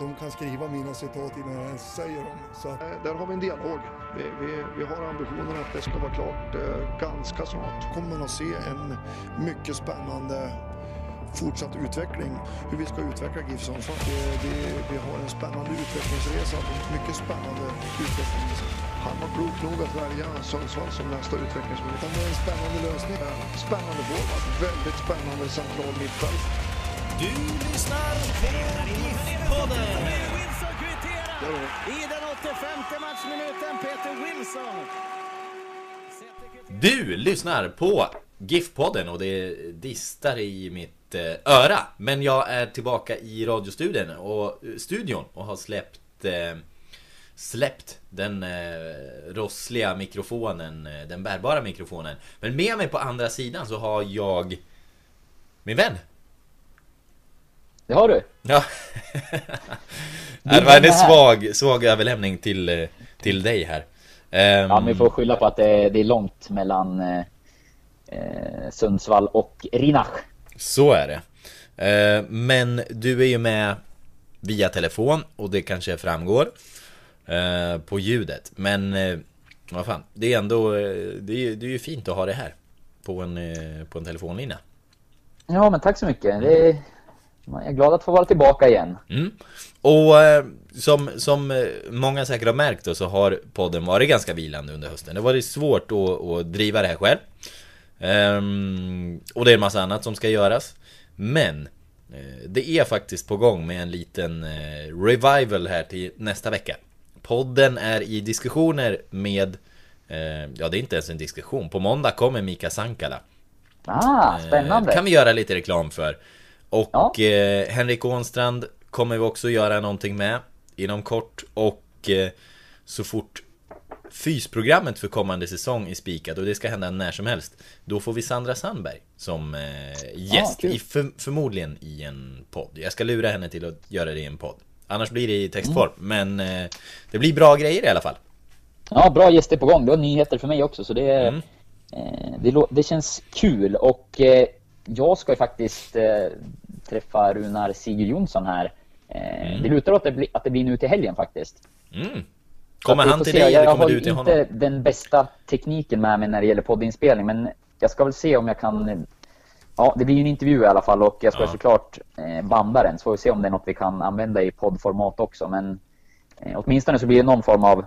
De kan skriva mina citat innan jag ens säger dem. Så Eh, Där har vi en dialog. Vi, vi, vi har ambitionen att det ska vara klart eh, ganska snart. kommer man att se en mycket spännande fortsatt utveckling. Hur vi ska utveckla GIF Sundsvall. Vi, vi, har en spännande utvecklingsresa. Mycket spännande utvecklingsresa. Han var klok nog att välja Sundsvall som nästa utvecklingsmöjlighet. Utan det är en spännande lösning. Spännande forward, väldigt spännande central mittfält. Du lyssnar på GIF-podden. I den 85 matchminuten Peter Wilson. Du lyssnar på GIF-podden och det distar i mitt eh, öra. Men jag är tillbaka i radiostudion och, eh, studion och har släppt eh, Släppt den eh, rossliga mikrofonen, eh, den bärbara mikrofonen. Men med mig på andra sidan så har jag min vän. Det har du. Ja. det var en svag, svag överlämning till, eh, till dig här. Ehm, Ja, men vi får skylla på att det, det är långt mellan eh, eh, Sundsvall och Rinach. Så är det. Eh, Men du är ju med via telefon och det kanske framgår eh, på ljudet. Men eh, vad fan, det är ändå det är, det är ju fint att ha det här på en, på en telefonlinje. Ja, men tack så mycket. Det är, jag är glad att få vara tillbaka igen. Mm. Och eh, som, som eh, många säkert har märkt då, så har podden varit ganska vilande under hösten. Det har varit svårt att, att driva det här själv. Ehm, och det är en massa annat som ska göras. Men eh, det är faktiskt på gång med en liten eh, revival här till nästa vecka. Podden är i diskussioner med eh, Ja, det är inte ens en diskussion. På måndag kommer Mika Sankala. Ah, spännande. Eh, kan vi göra lite reklam för. Och Ja. eh, Henrik Ånstrand kommer vi också göra någonting med inom kort. Och eh, så fort fysprogrammet för kommande säsong är spikat och det ska hända när som helst. Då får vi Sandra Sandberg som eh, gäst, kul. i, för, förmodligen i en podd. Jag ska lura henne till att göra det i en podd. Annars blir det i textform, men eh, det blir bra grejer i alla fall. Ja, bra gäster på gång. Det var nyheter för mig också, så det, Mm. eh, det, det känns kul. Och eh, jag ska ju faktiskt eh, träffa Runar Sigurd Jonsson här. Eh, Det lutar åt att det, blir, att det blir nu till helgen faktiskt. Mm. Kommer han till se. dig jag eller kommer har du till inte honom? den bästa tekniken med mig när det gäller poddinspelning, men jag ska väl se om jag kan... Ja, det blir ju en intervju i alla fall och jag ska Ja. såklart eh, banda den, så får vi se om det är något vi kan använda i poddformat också. Men eh, åtminstone så blir det någon form av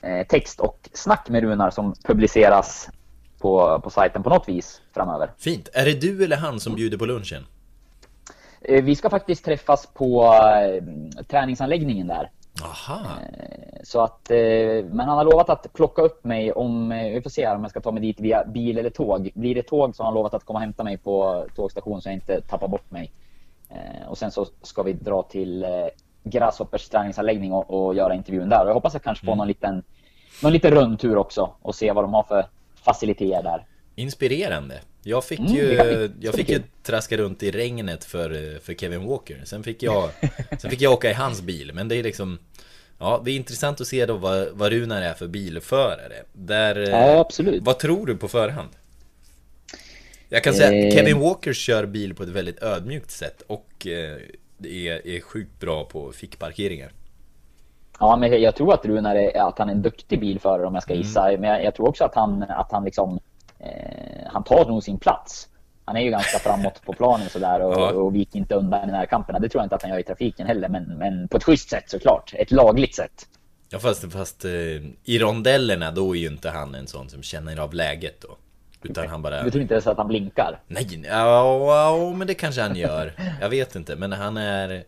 eh, text och snack med Runar som publiceras på, på sajten på något vis framöver. Fint. Är det du eller han som bjuder på lunchen? Eh, vi ska faktiskt träffas på eh, träningsanläggningen där. Aha. Så att, eh, men han har lovat att plocka upp mig om, eh, vi får se om jag ska ta mig dit via bil eller tåg. Blir det tåg så har han lovat att komma och hämta mig på tågstation så jag inte tappar bort mig. Eh, och sen så ska vi dra till eh, Grasshoppers träningsanläggning och, och göra intervjun där. Och jag hoppas att kanske få någon liten, någon liten rundtur också och se vad de har för faciliteter där. Inspirerande. Jag fick Mm, ju, jag fick ju traska runt i regnet för, för Kevin Walker. Sen fick jag, sen fick jag åka i hans bil. Men det är liksom, ja det är intressant att se då vad, vad Runar är för bilförare. Där, eh, Ja, absolut. Vad tror du på förhand? Jag kan säga att Eh. Kevin Walker kör bil på ett väldigt ödmjukt sätt och eh, är, är sjukt bra på fickparkeringar. Ja, men jag tror att Runar är, att han är en duktig bilförare om jag ska Mm. gissa. Men jag, jag tror också att han, att han liksom, eh, han tar nog sin plats. Han är ju ganska framåt på planen sådär och, Ja. och viker inte undan i närkamperna. Det tror jag inte att han gör i trafiken heller, men, men på ett schysst sätt såklart. Ett lagligt sätt. Ja fast, fast eh, i rondellerna då är ju inte han en sån som känner av läget då. Utan han bara... Du tror inte ens att han blinkar? Nej, ja, ja, men det kanske han gör. Jag vet inte, men han är...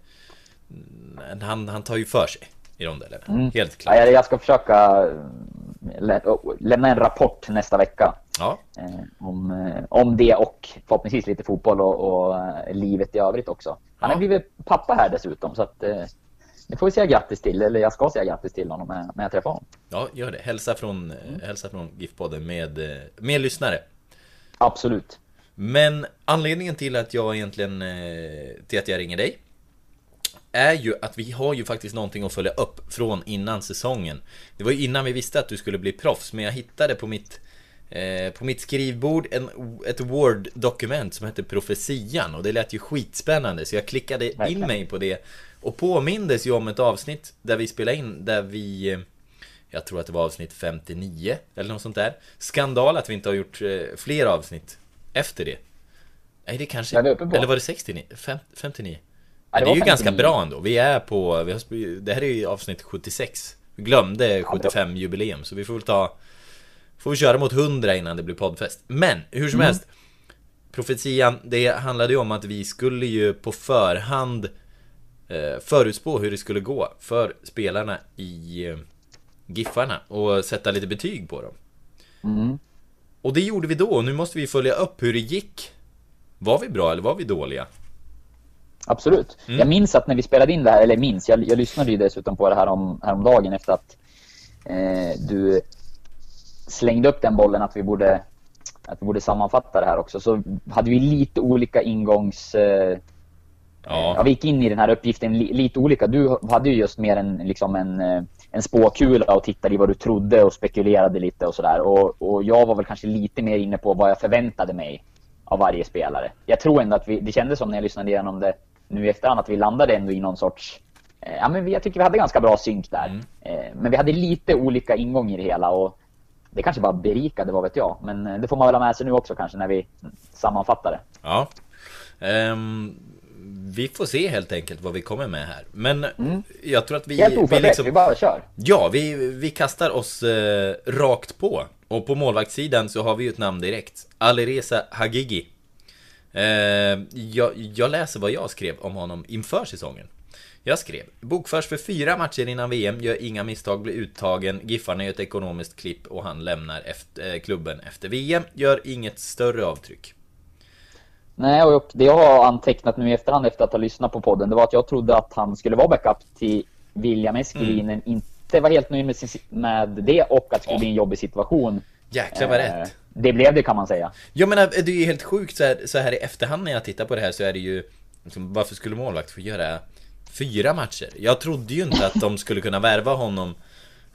Han, han tar ju för sig i rondellerna. Helt Ja, klart. jag, jag ska försöka eh, lä lämna en rapport nästa vecka. Ja, eh, om, eh, om det och förhoppningsvis lite fotboll och, och livet i övrigt också. Han Ja. har blivit pappa här dessutom så att det får vi säga grattis till, eller jag ska säga grattis till honom när, jag träffar honom. ja, gör det. Hälsa från, hälsa från GIF-podden med, med lyssnare. Absolut. Men anledningen till att jag egentligen, till att jag ringer dig är ju att vi har ju faktiskt någonting att följa upp från innan säsongen. Det var ju innan vi visste att du skulle bli proffs, men jag hittade på mitt eh, på mitt skrivbord en, ett Word-dokument som hette Profetian och det lät ju skitspännande så jag klickade in mig på det och påmindes ju om ett avsnitt där vi spelade in där vi eh, jag tror att det var avsnitt 59 eller något sånt där. Skandal att vi inte har gjort eh, fler avsnitt efter det. Nej, det kanske... Eller var det 69? Fem, 59? Ja, det det är ju ganska 59. bra ändå. Vi är på... Vi har, det här är ju avsnitt 76. Vi glömde 75 jubileum så vi får väl ta... Får vi köra mot 100 innan det blir poddfest. Men hur som Mm. helst. Profetian, det handlade ju om att vi skulle ju på förhand eh, förutspå hur det skulle gå för spelarna i eh, Giffarna och sätta lite betyg på dem. Mm. Och det gjorde vi då, och nu måste vi följa upp hur det gick. Var vi bra eller var vi dåliga? Absolut. Mm. Jag minns att när vi spelade in det här, eller minns, jag, jag lyssnade ju dessutom på det här om, häromdagen efter att eh, du slängde upp den bollen att vi borde att vi borde sammanfatta det här också. Så hade vi lite olika ingångs... Eh, Ja. ja, vi gick in i den här uppgiften li, lite olika. Du hade ju just mer en, liksom en, eh, en spåkula och tittade i vad du trodde och spekulerade lite och sådär. Och, och jag var väl kanske lite mer inne på vad jag förväntade mig av varje spelare. Jag tror ändå att vi, det kändes som när jag lyssnade igenom det nu i efterhand att vi landade ändå i någon sorts eh, Ja men vi, jag tycker vi hade ganska bra synk där. Mm. Eh, men vi hade lite olika ingång i det hela och det kanske bara berikade, vad vet jag. Men eh, det får man väl ha med sig nu också kanske när vi sammanfattar det. Ja. Ehm, vi får se helt enkelt vad vi kommer med här. Men jag tror att vi... Helt vi oförberett, liksom, vi bara kör. Ja, vi, vi kastar oss eh, rakt på. Och på målvaktssidan så har vi ju ett namn direkt. Alireza Hagigi. Eh, jag, jag läser vad jag skrev om honom inför säsongen. Jag skrev Bokförs för fyra matcher innan VM, gör inga misstag, blir uttagen, Giffarna gör ett ekonomiskt klipp och han lämnar efter, eh, klubben efter VM, gör inget större avtryck. Nej, och det jag har antecknat nu i efterhand efter att ha lyssnat på podden, det var att jag trodde att han skulle vara backup till William Eskelinen, inte var helt nöjd med, sin, med det och att det skulle bli en jobbig situation. Jäklar vad Eh, rätt! Det blev det kan man säga. Jag menar, det är ju helt sjukt så här, så här i efterhand när jag tittar på det här så är det ju liksom, Varför skulle målvakt få göra fyra matcher? Jag trodde ju inte att de skulle kunna värva honom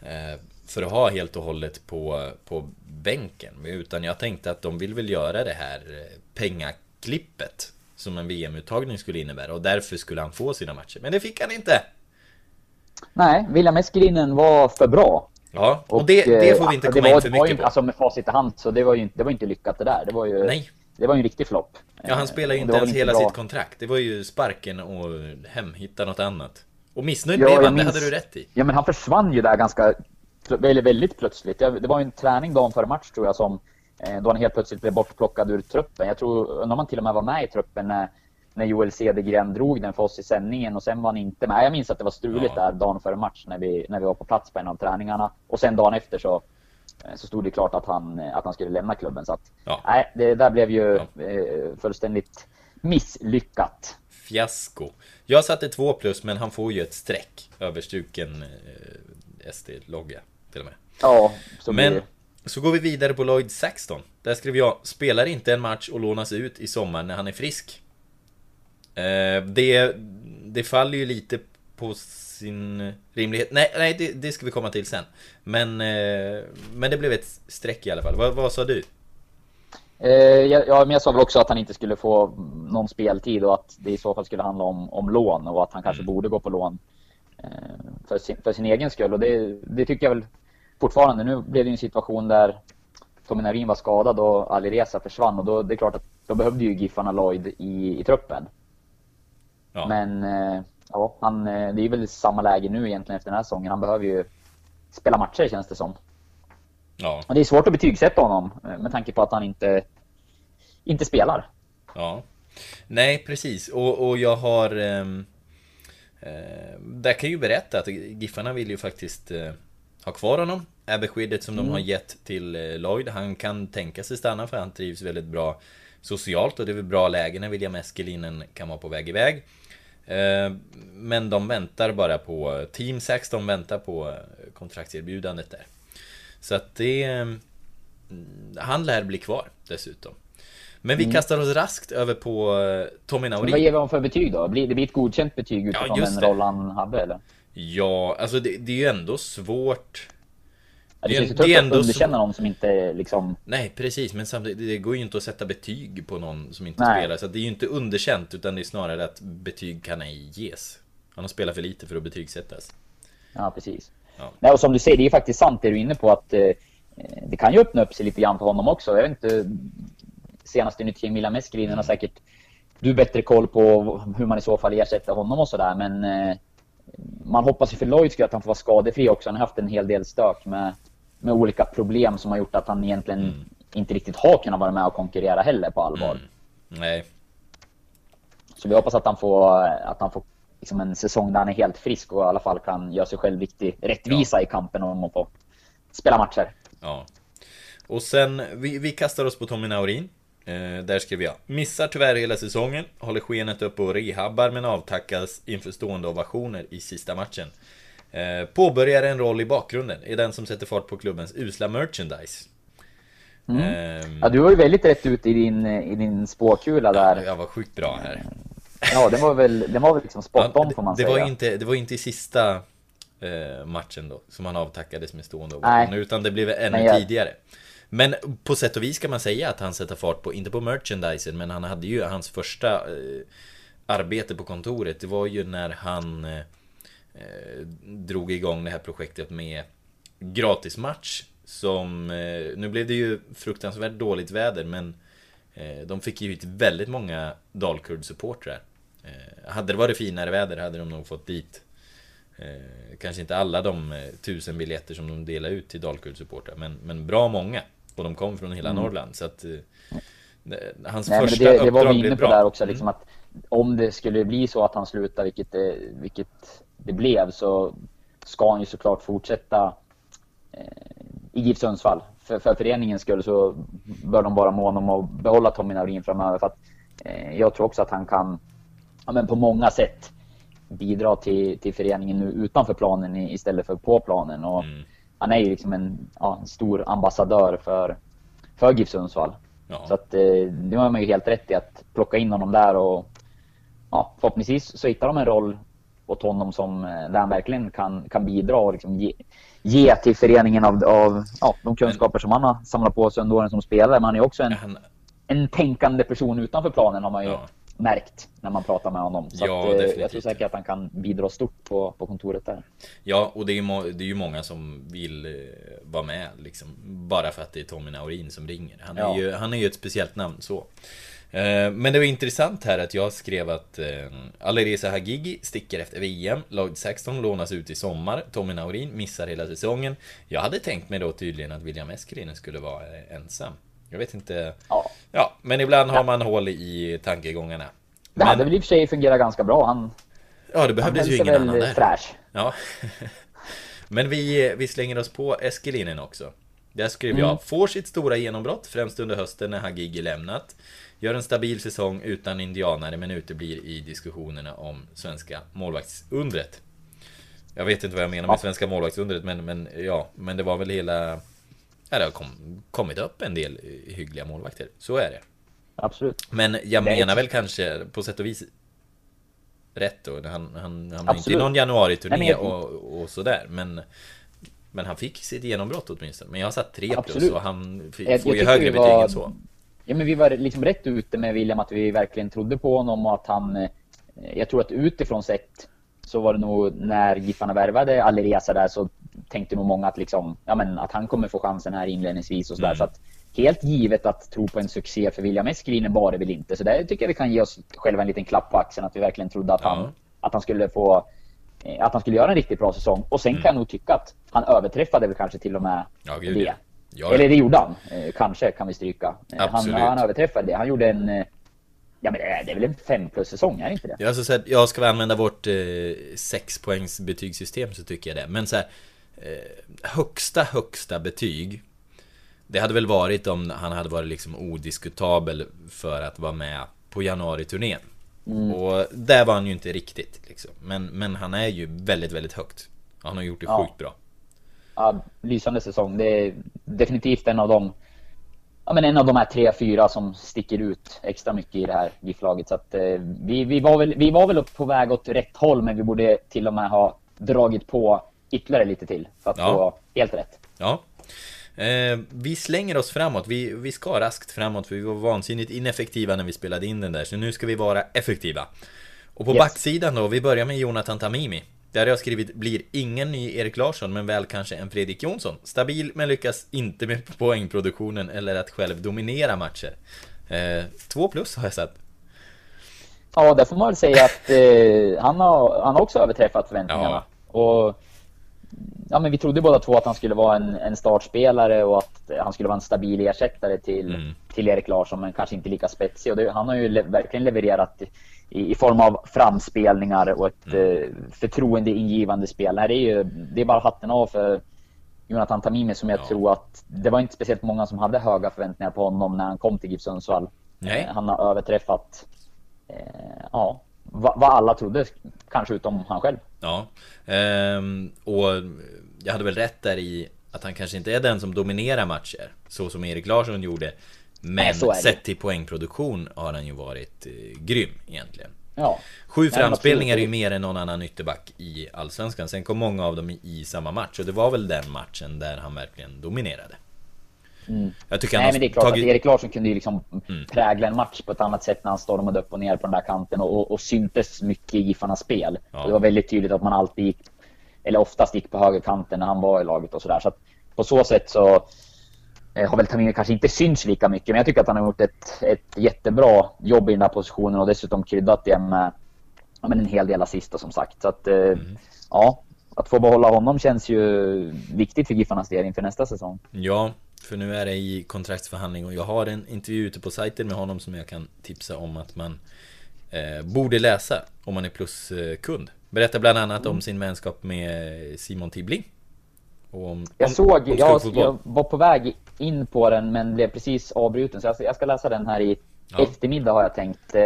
eh, För att ha helt och hållet på, på bänken Utan jag tänkte att de vill väl göra det här eh, pengaklippet Som en VM-uttagning skulle innebära och därför skulle han få sina matcher Men det fick han inte! Nej, William Eskelinen var för bra. Ja, och, det, det får vi inte eh, komma det var, in för det mycket ju, på Alltså med facit i hand så det var ju inte, det var inte lyckat det där. Det var ju, Nej. det var ju en riktig flopp. Ja, han spelar ju Eh, inte det var ens väl hela bra. sitt kontrakt. Det var ju sparken och hem, hitta något annat. Och missnöjd Ja, blev han, det minns- hade du rätt i. Ja, men han försvann ju där ganska, väldigt, väldigt plötsligt. Det var ju en träning dagen före match tror jag som, eh, då han helt plötsligt blev bortplockad ur truppen. Jag tror, undrar om han till och med var med i truppen när, när Joel Cedergren drog den för oss i sändningen och sen var han inte med. Jag minns att det var struligt Ja. där dagen före match när vi, när vi var på plats på en av träningarna. Och sen dagen efter så, eh, så stod det klart att han, eh, att han skulle lämna klubben. Så att, Ja. nej, det där blev ju Ja. eh, fullständigt misslyckat. Fiasko. Jag satte två plus, men han får ju ett streck över struken eh, SD-logga till och med. Ja, så blir Men så går vi vidare på Lloyd Saxton. Där skrev jag, spelar inte en match och lånas ut i sommar när han är frisk. Eh, det, det faller ju lite på sin rimlighet. Nej, nej det, det ska vi komma till sen. Men, eh, men det blev ett streck i alla fall. Vad, vad sa du? Eh, ja, men jag sa väl också att han inte skulle få någon speltid och att det i så fall skulle handla om, om lån och att han kanske borde gå på lån för, sin, för sin egen skull. Och det, det tycker jag väl fortfarande. Nu blev det en situation där Tommy Narin var skadad och Alireza försvann och då det är klart att då behövde ju Giffarna Lloyd i, i truppen. Ja. Men eh, ja, han, eh, det är väl samma läge nu egentligen efter den här säsongen. Han behöver ju spela matcher känns det som. Ja, Och det är svårt att betygsätta honom eh, med tanke på att han inte, inte spelar. ja. Nej, precis. Och, och jag har... ehm, Eh, där kan jag ju berätta att Giffarna vill ju faktiskt eh, ha kvar honom. Är beskedet som de har gett till eh, Lloyd. Han kan tänka sig stanna för han trivs väldigt bra socialt och det är väl bra läge när William Eskelinen kan vara på väg iväg. Eh, men de väntar bara på, Team 6 de väntar på eh, kontraktserbjudandet där. Så att det... mm, Han lär bli kvar dessutom. Men vi kastar oss raskt över på eh, Tommy Men vad Naurin. ger vi honom för betyg då? Blir det blir ett godkänt betyg utifrån just den roll han hade eller? Ja, alltså det, det är ju ändå svårt. Det känns ju tufft att underkänna någon som inte liksom... Nej, precis, men samtidigt, det går ju inte att sätta betyg på någon som inte Nej. spelar. Så det är ju inte underkänt, utan det är snarare att betyg kan ej ges. Han har spelat för lite för att betygsättas. Ja, precis. Ja. Nej, och som du säger, det är ju faktiskt sant det du är inne på att eh, det kan ju öppna upp sig lite grann för honom också. Jag vet inte, senaste nytt kring Milan Meskelinen Mm. har säkert du bättre koll på hur man i så fall ersätter honom och sådär. Men eh, man hoppas ju för Lloyds att han får vara skadefri också. Han har haft en hel del stök med, med olika problem som har gjort att han egentligen Mm. inte riktigt har kunnat vara med och konkurrera heller på allvar. Nej, Så vi hoppas att han får, att han får liksom en säsong där han är helt frisk och i alla fall kan göra sig själv riktig rättvisa i kampen om att få spela matcher. ja. Och sen, vi, vi kastar oss på Tommy Naurin. Eh, där skrev jag Missar tyvärr hela säsongen Håller skenet uppe och rehabbar men avtackas inför stående ovationer i sista matchen Påbörjar en roll i bakgrunden. Är den som sätter fart på klubbens usla merchandise. Ehm, Ja, du var ju väldigt rätt ut i din, i din spåkula där. Jag var sjukt bra här. Ja, den var väl, den var väl liksom spot Ja, on får man det, säga. var inte, det var inte i sista eh, matchen då Som han avtackades med stående ovationer. Utan det blev ännu jag- tidigare. Men på sätt och vis kan man säga att han sätter fart på, inte på merchandisen Men han hade ju hans första eh, arbete på kontoret. Det var ju när han eh, eh, drog igång det här projektet med gratismatch Som, eh, nu blev det ju fruktansvärt dåligt väder men eh, De fick ju hit väldigt många Dalkurd-supportrar. Eh, Hade det varit finare väder hade de nog fått dit eh, Kanske inte alla de tusen biljetter som de delade ut till Dalkurd-supportrar men, men bra många. Och de kom från hela Norrland så att Hans Nej, men första det, det var vi inne på bra. där också, liksom att om det skulle bli så att han slutar, vilket vilket det blev, så ska han ju såklart fortsätta eh, i GIF Sundsvall. För, för föreningens skull så bör de vara måna om att behålla Tommy Naurin framöver. För att, eh, jag tror också att han kan ja, men på många sätt bidra till, till föreningen nu utanför planen istället för på planen. Och Mm. Han är ju liksom en, ja, en stor ambassadör för, för GIF Sundsvall. Ja. Så att, eh, det var man ju helt rätt i att plocka in honom där och ja, förhoppningsvis så hittar de en roll åt honom som, eh, där han verkligen kan, kan bidra och liksom ge, ge till föreningen av, av ja, de kunskaper som han har samlat på sig under åren som spelare. Men han är också en, Han, en tänkande person utanför planen har man ju Ja. märkt när man pratar med honom. Så Ja, att, eh, jag tror säkert att han kan bidra stort på, på kontoret där. Ja, och det är, det är ju många som vill eh, vara med liksom Bara för att det är Tommy Naurin som ringer Han är, Ja. ju, han är ju ett speciellt namn så Men det var intressant här att jag skrev att eh, Alireza Hagigi sticker efter VM Lloyd Saxton lånas ut i sommar Tommy Naurin missar hela säsongen Jag hade tänkt mig då tydligen att William Eskelinen skulle vara eh, ensam Jag vet inte Ja. Ja, men ibland har man hål i tankegångarna Det Men- hade väl i och för sig fungerat ganska bra. Han, Ja, det behövdes ju ingen annan där fräsch. Ja. Men vi, vi slänger oss på Eskelinen också. Där skrev jag, får sitt stora genombrott, främst under hösten när Hagigi lämnat. Gör en stabil säsong utan indianare, men uteblir i diskussionerna om svenska målvaktsundret. Jag vet inte vad jag menar med svenska målvaktsundret, men, men ja, men det var väl hela... Ja, det har kom, kommit upp en del eh, hyggliga målvakter, så är det. Absolut. Men jag är menar väl kanske på sätt och vis rätt då. Han, han hamnade inte i någon januari-turné Nej, och, och sådär. Men, men han fick sitt genombrott åtminstone. Men jag har satt 3 plus och han f- Jag- får ju högre vi betyg var- än så. Ja, men vi var liksom rätt ute med William att vi verkligen trodde på honom och att han... eh, Jag tror att utifrån sett så var det nog när Giffarna värvade Alireza där så tänkte nog många att liksom, ja men att han kommer få chansen här inledningsvis och sådär. Mm. Så att helt givet att tro på en succé för William Eskelinen var det väl inte. Så där tycker jag vi kan ge oss själva en liten klapp på axeln att vi verkligen trodde att Ja. han, att han skulle få eh, att han skulle göra en riktigt bra säsong. Och sen kan jag nog tycka att han överträffade väl kanske till och med Mm. Ja, gud, det. Ja. Eller det gjorde han. Eh, kanske kan vi stryka. Eh, han, Absolut. han överträffade det. Han gjorde en... eh, Ja men det är, det är väl en fem plus säsong, är det inte det? Jag, alltså, så här, jag ska vi använda vårt eh, 6 poängs betygssystem så tycker jag det. Men så här, eh, högsta högsta betyg Det hade väl varit om han hade varit liksom odiskutabel för att vara med på januari-turnén. Mm. Och där var han ju inte riktigt liksom. men, men han är ju väldigt, väldigt högt. Han har gjort det Ja. sjukt bra. Ja, lysande säsong. Det är definitivt en av de ja, men en av de här tre, fyra som sticker ut extra mycket i det här GIF-laget. Så att, eh, vi, vi, var väl, vi var väl på väg åt rätt håll, men vi borde till och med ha dragit på ytterligare lite till för att Ja. få helt rätt. Ja. Eh, vi slänger oss framåt, vi, vi ska raskt framåt för vi var vansinnigt ineffektiva när vi spelade in den där, så nu ska vi vara effektiva. Och på Yes. backsidan då, vi börjar med Jonathan Tamimi. Där har jag skrivit, blir ingen ny Erik Larsson, men väl kanske en Fredrik Jonsson. Stabil, men lyckas inte med poängproduktionen eller att själv dominera matcher. Eh, två plus har jag sett. Ja, där får man väl säga att eh, han, har, han har också överträffat förväntningarna. Och, ja, men vi trodde båda två att han skulle vara en, en startspelare och att han skulle vara en stabil ersättare till, Mm. till Erik Larsson, men kanske inte lika spetsig. Och det, han har ju le, verkligen levererat i, i form av framspelningar och ett Mm. eh, förtroendeingivande spel. Nej, det, är ju, det är bara hatten av för Jonathan Tamimi som jag Ja. tror att det var inte speciellt många som hade höga förväntningar på honom när han kom till GIF Sundsvall. Nej. Eh, Han har överträffat eh, ja, vad alla trodde, kanske utom han själv. Ja, ehm, och jag hade väl rätt där i att han kanske inte är den som dominerar matcher Så som Erik Larsson gjorde. Men Nej, sett till poängproduktion har han ju varit eh, grym egentligen. Ja. Sju framspelningar är ju mer än någon annan ytterback i Allsvenskan. Sen kom många av dem i, i samma match och det var väl den matchen där han verkligen dominerade Jag tycker Nej men det är klart tagit... att Erik Larsson kunde ju liksom Mm. prägla en match på ett annat sätt när han stormade upp och ner på den där kanten och, och, och syntes mycket i Giffarnas spel. Ja. Det var väldigt tydligt att man alltid gick, eller oftast gick på högerkanten när han var i laget och sådär. Så på så sätt så eh, har väl Tamimi kanske inte synts lika mycket, men jag tycker att han har gjort ett, ett jättebra jobb i den här positionen och dessutom kryddat det med ja, men en hel del assist som sagt. Så att, eh, Mm. ja, att få behålla honom känns ju viktigt för Giffarnas del inför nästa säsong. Ja, för nu är det i kontraktsförhandling och jag har en intervju ute på sajten med honom som jag kan tipsa om att man eh, borde läsa om man är pluskund. Berättar bland annat Mm. om sin vänskap med Simon Tibbling. Och om, Jag såg, om jag, jag var på väg in på den men blev precis avbruten så jag ska, jag ska läsa den här i Ja. eftermiddag har jag tänkt. Eh,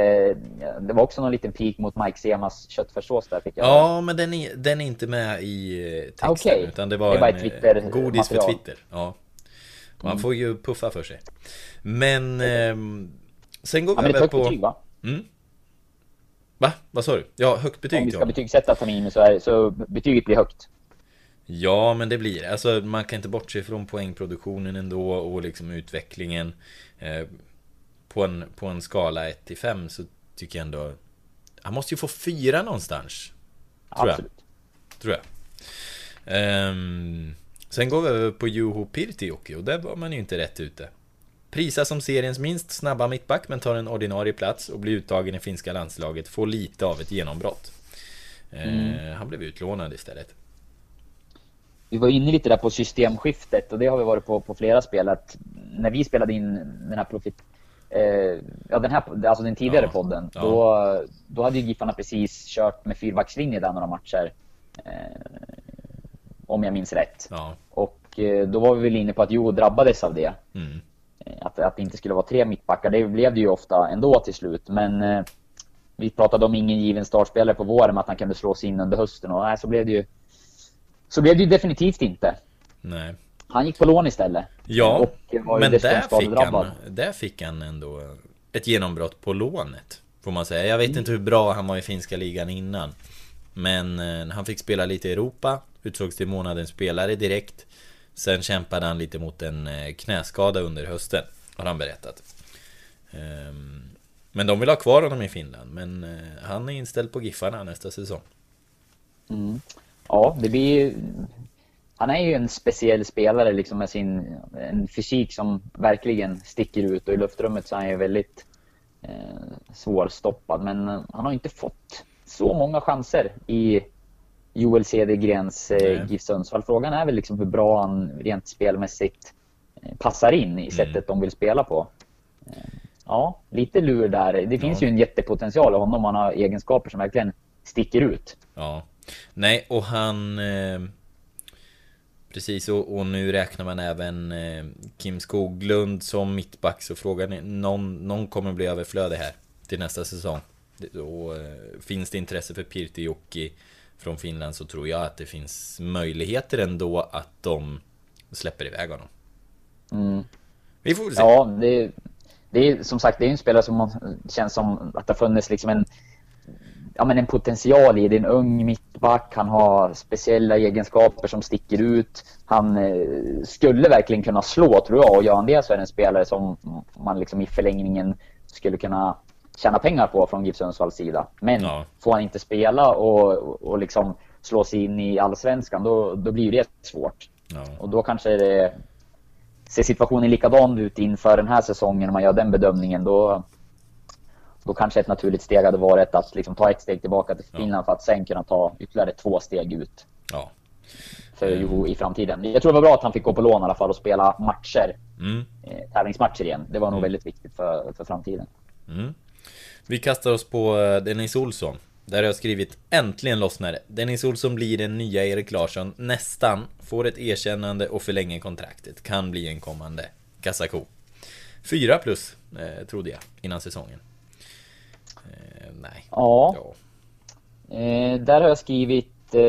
Det var också någon liten pik mot Mike Semas köttfärssås där fick jag. Ja, men den är, den är inte med i eh, texten Okej. utan det var Det bara en eh, godis för material. Twitter. Ja. Man får ju puffa för sig. Men ehm, sen går Ja, vi ett över på... betyg va? Mm. Va? Vad sa du? Ja, högt betyg Om vi ska betygsätta Tamimi så, är, så betyget blir högt. Ja, men det blir. Alltså, man kan inte bortse från poängproduktionen ändå och liksom utvecklingen. Eh, på, en, på en skala 1 till 5 så tycker jag ändå... Han måste ju få fyra någonstans. Tror jag. Absolut. Tror jag. Ehm, sen går vi över på Juho Pirtioki och där var man ju inte rätt ute. Prisas som seriens minst snabba mittback men tar en ordinarie plats och blir uttagen i finska landslaget. Får lite av ett genombrott. Eh, Han blev utlånad istället. Vi var inne lite där på systemskiftet och det har vi varit på på flera spel. Att när vi spelade in den här profit... Eh, ja, den här, alltså den tidigare Ja, podden. ja. Då, då hade ju Giffarna precis kört med fyrbackslinje där några matcher. Eh, om jag minns rätt. Ja. Och eh, då var vi väl inne på att Jo drabbades av det. Mm. Eh, Att, att det inte skulle vara tre mittbackar. Det blev det ju ofta ändå till slut. Men eh, vi pratade om ingen given startspelare på våren, men att han kunde slås in under hösten. Och nej, så blev det ju så blev det ju definitivt inte. Nej. Han gick på lån istället. Ja, Och var ju men där fick, han, där fick han ändå ett genombrott på lånet. Får man säga. Jag vet Mm. inte hur bra han var i finska ligan innan. Men han fick spela lite i Europa. Utsågs till månadens spelare direkt. Sen kämpade han lite mot en eh, knäskada under hösten. Har han berättat. Ehm, men de vill ha kvar honom i Finland. Men eh, han är inställd på Giffarna nästa säsong. Mm. Ja, det blir ju... Han är ju en speciell spelare liksom med sin en fysik som verkligen sticker ut och i luftrummet så är han ju väldigt eh, svårstoppad. Men eh, han har inte fått så många chanser i Joel Cedergrens eh. GIF Sundsvall. Frågan är väl liksom hur bra han rent spelmässigt eh, passar in i sättet de vill spela på. Eh, Ja, lite lur där. Det finns Ja. ju en jättepotential i honom. Han har egenskaper som verkligen sticker ut. Ja. Nej, och han... Eh, precis, och, och nu räknar man även eh, Kim Skoglund som mittback. Så frågan är, någon, någon kommer bli överflödig här till nästa säsong. Och, eh, finns det intresse för Pirtijoki från Finland så tror jag att det finns möjligheter ändå att de släpper iväg honom. Mm. Vi får väl se. Ja, det, det är som sagt det är en spelare som man, känns som att det har funnits liksom en, ja, men en potential i. Det är en ung mittback, han har speciella egenskaper som sticker ut. Han eh, skulle verkligen kunna slå tror jag och gör han det så är det en spelare som man liksom i förlängningen skulle kunna tjäna pengar på från GIF Sundsvalls sida. Men Ja. får han inte spela och, och liksom slå sig in i allsvenskan då, då blir det svårt. Ja. Och då kanske det ser situationen likadan ut inför den här säsongen om man gör den bedömningen. Då, då kanske ett naturligt steg hade varit att liksom ta ett steg tillbaka till Finland för att sen kunna ta ytterligare två steg ut ja. för Jo i framtiden. Jag tror det var bra att han fick gå på lån i alla fall och spela matcher, Mm. eh, tävlingsmatcher igen. Det var nog väldigt viktigt för, för framtiden. Mm. Vi kastar oss på eh, Dennis Olsson. Där har jag skrivit Äntligen lossnar det. Dennis Olsson blir den nya Erik Larsson. Nästan. Får ett erkännande och förlänger kontraktet. Kan bli en kommande kassako. Fyra plus, eh, trodde jag, innan säsongen. Eh, nej. Ja, Ja. Eh, där har jag skrivit eh,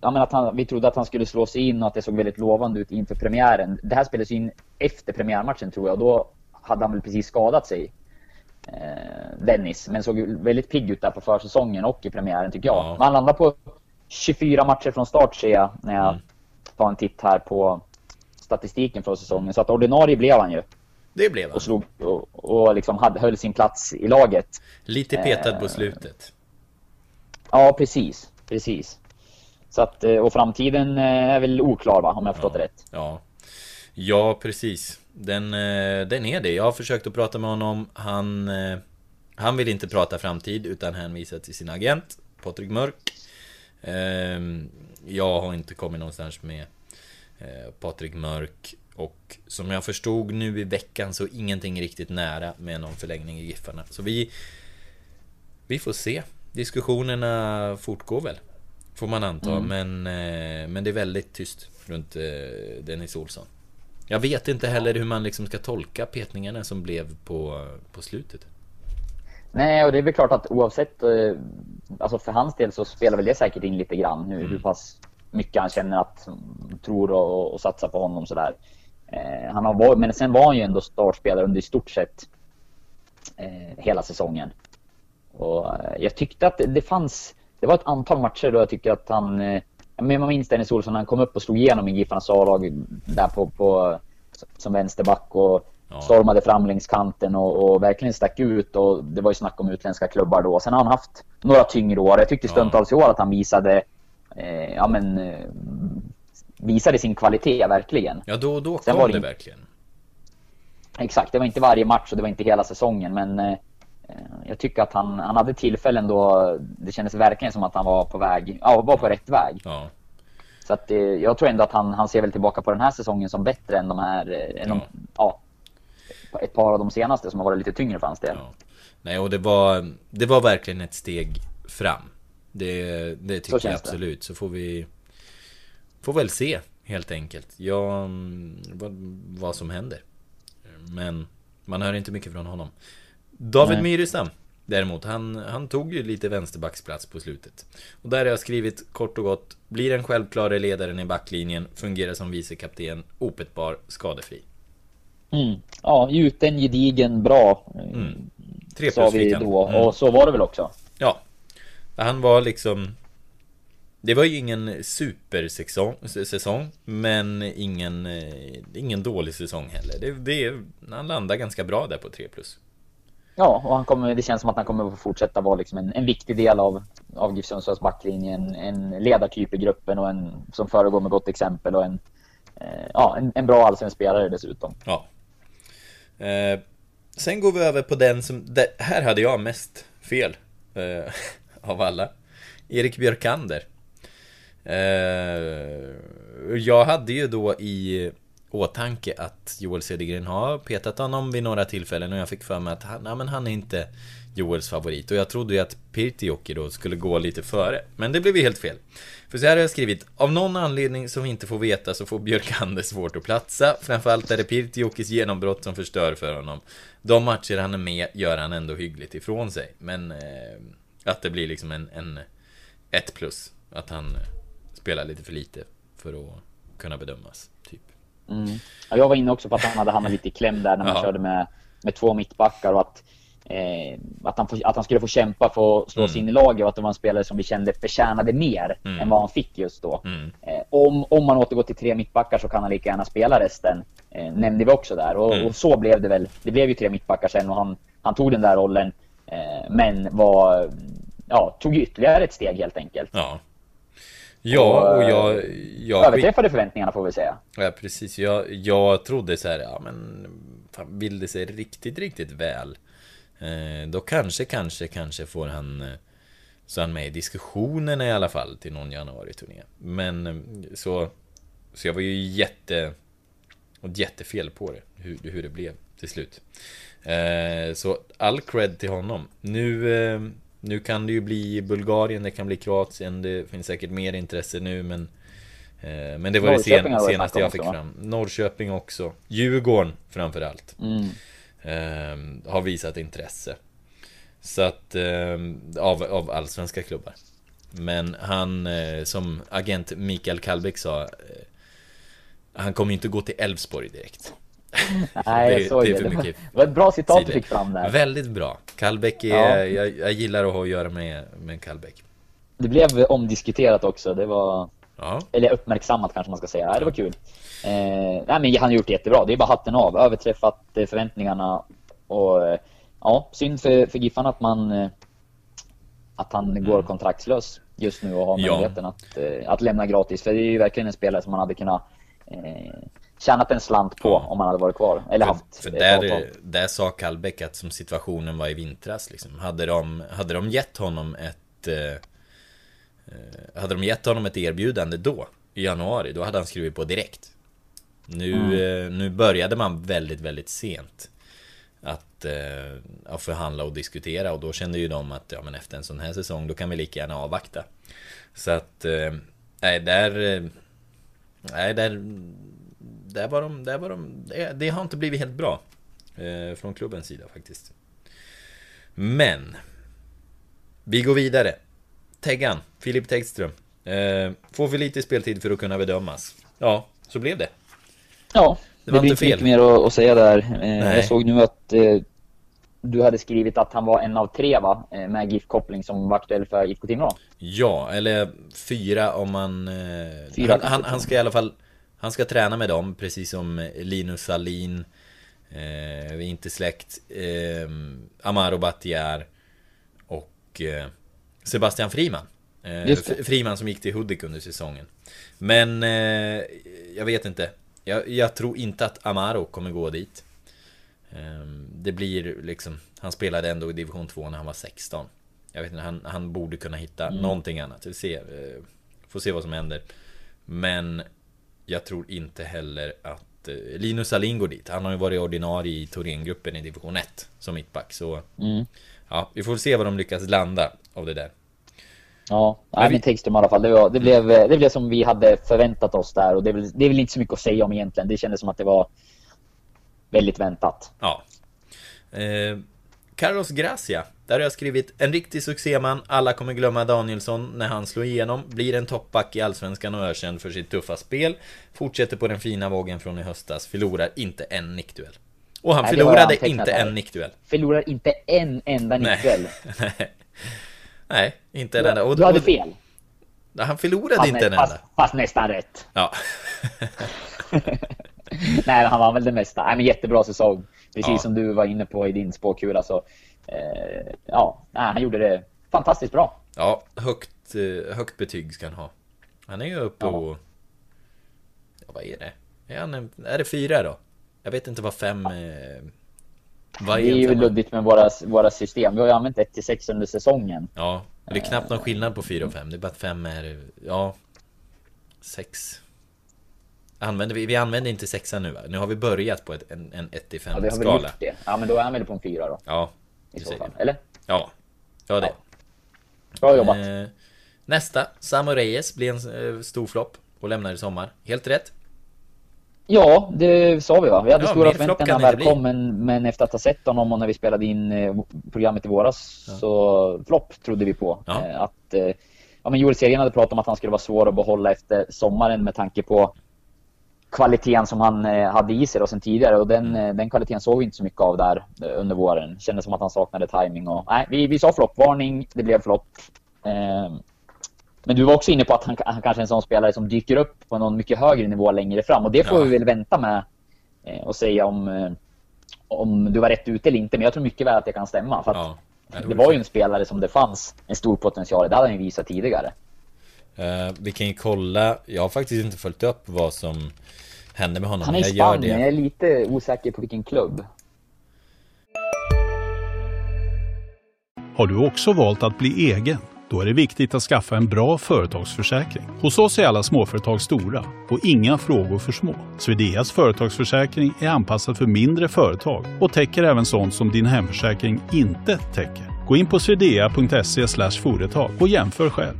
ja, att han, vi trodde att han skulle slå sig in och att det såg väldigt lovande ut inför premiären. Det här spelades in efter premiärmatchen tror jag och då hade han väl precis skadat sig. Eh, Dennis, men såg väldigt pigg ut där på försäsongen och i premiären tycker jag. Ja. Men han landar på 24 matcher från start ser jag när jag Mm. tar en titt här på statistiken från säsongen. Så att ordinarie blev han ju Det blev han. och, slog, och, och liksom hade, höll sin plats i laget. Lite petad på Eh, slutet. Ja, precis. Precis. Så att, eh, och framtiden eh, är väl oklar va, om jag har förstått det rätt. Ja. Ja, precis. Den, eh, den är det. Jag har försökt att prata med honom. Han, eh, han vill inte prata framtid utan hänvisar till sin agent, Patrik Mörk. Ehm, Jag har inte kommit någonstans med eh, Patrik Mörk. Och som jag förstod nu i veckan så ingenting riktigt nära med någon förlängning i Giffarna. Så vi, vi får se. Diskussionerna fortgår väl. Får man anta. Men, eh, men det är väldigt tyst runt Dennis Olsson. Jag vet inte heller hur man liksom ska tolka petningarna som blev på, på slutet. Nej, och det är väl klart att oavsett, eh, alltså för hans del så spelar väl det säkert in lite grann hur, hur pass mycket han känner att, mm, tror och, och satsar på honom sådär. Eh, han har varit, men sen var han ju ändå startspelare under i stort sett eh, hela säsongen. Och eh, jag tyckte att det, det fanns, det var ett antal matcher då jag tycker att han, eh, men man minns Dennis Olsson när han kom upp och slog igenom i Giffarnas A-lag där på, på, som vänsterback och Ja. stormade fram längs kanten och, och verkligen stack ut och det var ju snack om utländska klubbar då. Sen har han haft några tyngre år. Jag tyckte stundtals i år att han visade, eh, ja men, eh, visade sin kvalitet verkligen. Ja, då, då Sen kom var det det- verkligen. Exakt, det var inte varje match och det var inte hela säsongen men eh, jag tycker att han, han hade tillfällen då det kändes verkligen som att han var på väg, ja var på rätt väg. Ja, Så att eh, jag tror ändå att han, han ser väl tillbaka på den här säsongen som bättre än de här, eh, än de, ja, ett par av de senaste som har varit lite tyngre för hans del. ja. Nej, och det var, det var verkligen ett steg fram. Det, det tycker jag känns det. absolut. Så får vi... Får väl se, helt enkelt. Ja, mm, vad, vad som händer. Men man hör inte mycket från honom. David Nej. Myrestam Däremot, han, han tog ju lite vänsterbacksplats på slutet. Och där har jag skrivit kort och gott Blir den självklara ledaren i backlinjen Fungerar som vicekapten Opetbar, skadefri Mm. Ja, gjuten, gedigen, bra. Mm. Tre Sa vi då. Mm. Och så var det väl också. Ja Han var liksom Det var ju ingen supersäsong säsong, Men ingen eh, Ingen dålig säsong heller det, det, Han landar ganska bra där på 3 plus Ja, och han kommer, det känns som att han kommer att fortsätta vara liksom en, en viktig del av, av GIF Sundsvalls backlinje. En, en ledartyp i gruppen och en som föregår med gott exempel och en, eh, ja, en, en bra allsvensk spelare dessutom. Ja. Eh, sen går vi över på den som, det, här hade jag mest fel eh, av alla. Erik Björkander. Eh, jag hade ju då i åtanke att Joel Cedergren har petat honom vid några tillfällen och jag fick för mig att han, ja, men han är inte Joels favorit och jag trodde ju att Pirtijoki då skulle gå lite före. Men det blev ju helt fel. För så här har jag skrivit, av någon anledning som vi inte får veta så får Björkander svårt att platsa. Framförallt är det Pirtijokis genombrott som förstör för honom. De matcher han är med gör han ändå hyggligt ifrån sig. Men eh, att det blir liksom en, en ett plus. Att han eh, spelar lite för lite för att kunna bedömas. Mm. Ja, jag var inne också på att han hade hamnat lite i kläm där när man Ja. körde med, med två mittbackar och att, eh, att, han får, att han skulle få kämpa för att slå Mm. sig in i laget och att det var en spelare som vi kände förtjänade mer Mm. än vad han fick just då. Mm. Eh, om, om man återgår till tre mittbackar så kan han lika gärna spela resten. Eh, nämnde vi också där. Och, Mm. och så blev det väl. Det blev ju tre mittbackar sen och han, han tog den där rollen. Eh, men var, ja, tog ytterligare ett steg helt enkelt. Ja. Ja, och jag... jag Överträffade förväntningarna får vi säga. Ja, precis. Jag, jag trodde så här, ja men... Fan, vill det sig riktigt, riktigt väl. Eh, då kanske, kanske, kanske får han... Eh, så han med i diskussionerna i alla fall till någon januari-turné. Men eh, så... Så jag var ju jätte... Och jättefel på det. Hur, hur det blev till slut. Eh, så all cred till honom. Nu... Eh, nu kan det ju bli Bulgarien, det kan bli Kroatien, det finns säkert mer intresse nu men eh, Men det var det sen, senaste jag fick också, fram. Norrköping också. Djurgården framförallt. Mm. Eh, har visat intresse. Så att, eh, av, av allsvenska klubbar. Men han, eh, som agent Mikael Kallbäck sa eh, Han kommer inte gå till Elfsborg direkt. Nej, Det- jag såg det är för Det mycket det var ett bra citat du sidled. fick fram där. Väldigt bra. Kallbäck är, Ja. jag, jag gillar att ha att göra med, med Kallbäck. Det blev omdiskuterat också. Det var, Ja, eller uppmärksammat kanske man ska säga. Nej, det var kul. Eh, nej, men han har gjort det jättebra. Det är bara hatten av. Överträffat eh, förväntningarna. Och eh, ja, synd för, för Giffarna att man eh, att han går kontraktslös just nu och har Mm. Ja. möjligheten att, att lämna gratis. För det är ju verkligen en spelare som man hade kunnat eh, tjänat en slant på Ja. om han hade varit kvar. Eller haft för, för ett där, avtal. där sa Kallbäck att som situationen var i vintras liksom, hade, de, hade de gett honom ett eh, eh, Hade de gett honom ett erbjudande då I januari, då hade han skrivit på direkt Nu, Mm. eh, nu började man väldigt, väldigt sent att, eh, att förhandla och diskutera och då kände ju de att ja, men efter en sån här säsong då kan vi lika gärna avvakta. Så att, eh, nej där... eh, Nej där... Där var de... Där var de det, det har inte blivit helt bra. Eh, från klubbens sida faktiskt. Men... Vi går vidare. Teggan, Filip Tegström. Eh, får för lite speltid för att kunna bedömas. Ja, så blev det. Ja, Det det, var blir inte mycket mer att, att säga där. Eh, jag såg nu att eh, du hade skrivit att han var en av tre va? Eh, med GIF-koppling som var aktuell för IFK Timrå. Ja, eller fyra om man... Eh, Fyra han, han, han ska i alla fall... Han ska träna med dem, precis som Linus Salin. Eh, inte släkt. Eh, Amaro Battiar. Och eh, Sebastian Friman. Eh, Friman som gick till Hudik under säsongen. Men eh, jag vet inte. Jag, jag tror inte att Amaro kommer gå dit. Eh, det blir liksom... Han spelade ändå i division 2 när han var 16. Jag vet inte, han, han borde kunna hitta Mm. någonting annat. Vi ser, eh, får se vad som händer. Men jag tror inte heller att eh, Linus Alin går dit. Han har ju varit ordinarie i Thorengruppen i division 1 som mittback. Så Mm. ja, vi får se vad de lyckas landa av det där. Ja, Men nej, vi- men Tegström i alla fall. Det, var, det, blev, det blev som vi hade förväntat oss där och det är, väl, det är väl inte så mycket att säga om egentligen. Det kändes som att det var väldigt väntat. Ja. Eh, Carlos Gracia. Där har jag skrivit en riktig succéman. Alla kommer glömma Danielsson när han slår igenom. Blir en toppback i Allsvenskan och ökänd för sitt tuffa spel. Fortsätter på den fina vågen från i höstas. Förlorar inte en nickduell. Och han Nej, förlorade antecknat inte här. en nickduell. Förlorar inte en enda nickduell. Nej, inte en enda. Och, Du hade fel. Han förlorade Fast, inte en fast, enda. fast nästan rätt. Ja. Nej, han vann väl det mesta. Nej, men jättebra säsong. Precis Ja. som du var inne på i din spåkula så... Eh, ja, han gjorde det fantastiskt bra. Ja, högt, eh, högt betyg ska han ha. Han är ju uppe Ja. och... Vad är det? Är, han, en- är det fyra då? Jag vet inte vad fem... Eh, vad Det är ju luddigt med våra, våra system. Vi har ju använt 1 till 6 under säsongen. Ja, det är knappt någon skillnad på fyra och fem. Det är bara att fem är... Ja... Sex. Använder vi, vi använder inte sexan nu va? Nu har vi börjat på ett, en, en 1 till Ja, 5 vi har väl skala. gjort det. Ja, men då är han väl på en 4 då. Ja, I så fall. Eller? Ja, ja det. Ja. Bra jobbat. Eh, nästa, Samu Reyes blir en eh, stor flopp och lämnar i sommar. Helt rätt. Ja, det sa vi va? Vi hade Ja, stora förväntningar när han väl kom, men, men efter att ha sett honom och när vi spelade in eh, programmet i våras så flopp trodde vi på. Ja. Eh, att, eh, ja, men Joel Serien hade pratat om att han skulle vara svår att behålla efter sommaren med tanke på kvaliteten som han eh, hade i sig då sen tidigare och den, eh, den kvaliteten såg vi inte så mycket av där eh, under våren. Kändes som att han saknade timing och nej, vi, vi sa floppvarning, det blev flopp. Eh, men du var också inne på att han, han kanske är en sån spelare som dyker upp på någon mycket högre nivå längre fram och det får Ja. vi väl vänta med eh, och säga om, om du var rätt ute eller inte. Men jag tror mycket väl att det kan stämma. För att Ja. Det var ju en spelare som det fanns en stor potential i. Det hade han ju visat tidigare. Eh, vi kan ju kolla, jag har faktiskt inte följt upp vad som hände med honom. Han är i jag Spanien, det. jag är lite osäker på vilken klubb. Har du också valt att bli egen? Då är det viktigt att skaffa en bra företagsförsäkring. Hos oss är alla småföretag stora och inga frågor för små. Swedeas företagsförsäkring är anpassad för mindre företag och täcker även sånt som din hemförsäkring inte täcker. Gå in på swedea.se företag och jämför själv.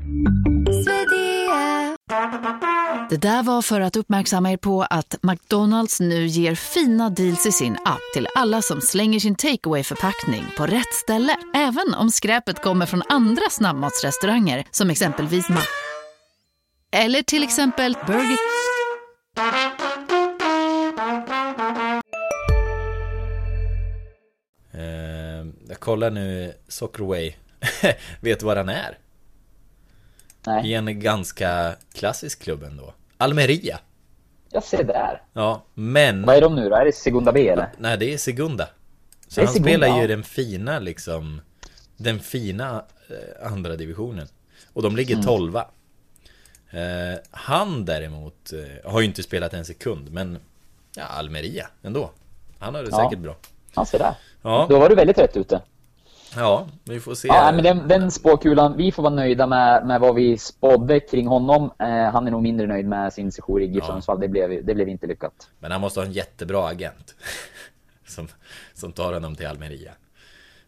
Det där var för att uppmärksamma er på att McDonalds nu ger fina deals i sin app till alla som slänger sin takeaway förpackning på rätt ställe. Även om skräpet kommer från andra snabbmatsrestauranger som exempelvis Ma... Eller till exempel Burger... Eh, jag kollar nu Soccerway. Vet du var han är? Nej, I en ganska klassisk klubb ändå. Almeria. jag ser där. Ja, men... Vad är de nu då? Är det Segunda B eller? Nej, det är Segunda. Så är han Segunda, spelar ju den fina liksom Den fina eh, andra divisionen Och de Mm. ligger tolva eh, Han däremot eh, Har ju inte spelat en sekund men Ja, Almeria ändå Han har det Ja. säkert bra Ja, se där. Ja, Då var du väldigt rätt ute. Ja vi får se Ja, men den, den spåkulan, vi får vara nöjda med, med vad vi spådde kring honom. Eh, han är nog mindre nöjd med sin sejour i GIF Ja. Det blev, det blev inte lyckat. Men han måste ha en jättebra agent Som, som tar honom till Almeria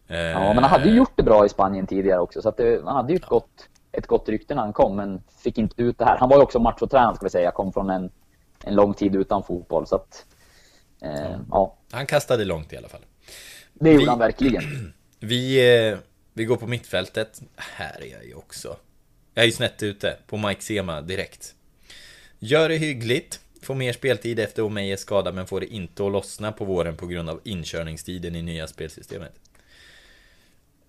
Eh, Ja, men han hade ju gjort det bra i Spanien tidigare också. Så det, han hade ju ett, gott, ett gott rykte när han kom, men fick inte ut det här. Han var ju också machotränad, ska vi säga. Kom från en, en lång tid utan fotboll. Så att, eh, ja, Han kastade långt i alla fall det gjorde Vi- han verkligen. Vi, eh, vi går på mittfältet. Här är jag ju också. Jag är ju snett ute på Mike Sema direkt. Gör det hyggligt. Får mer speltid efter Omeje skada men får det inte att lossna på våren på grund av inkörningstiden i nya spelsystemet.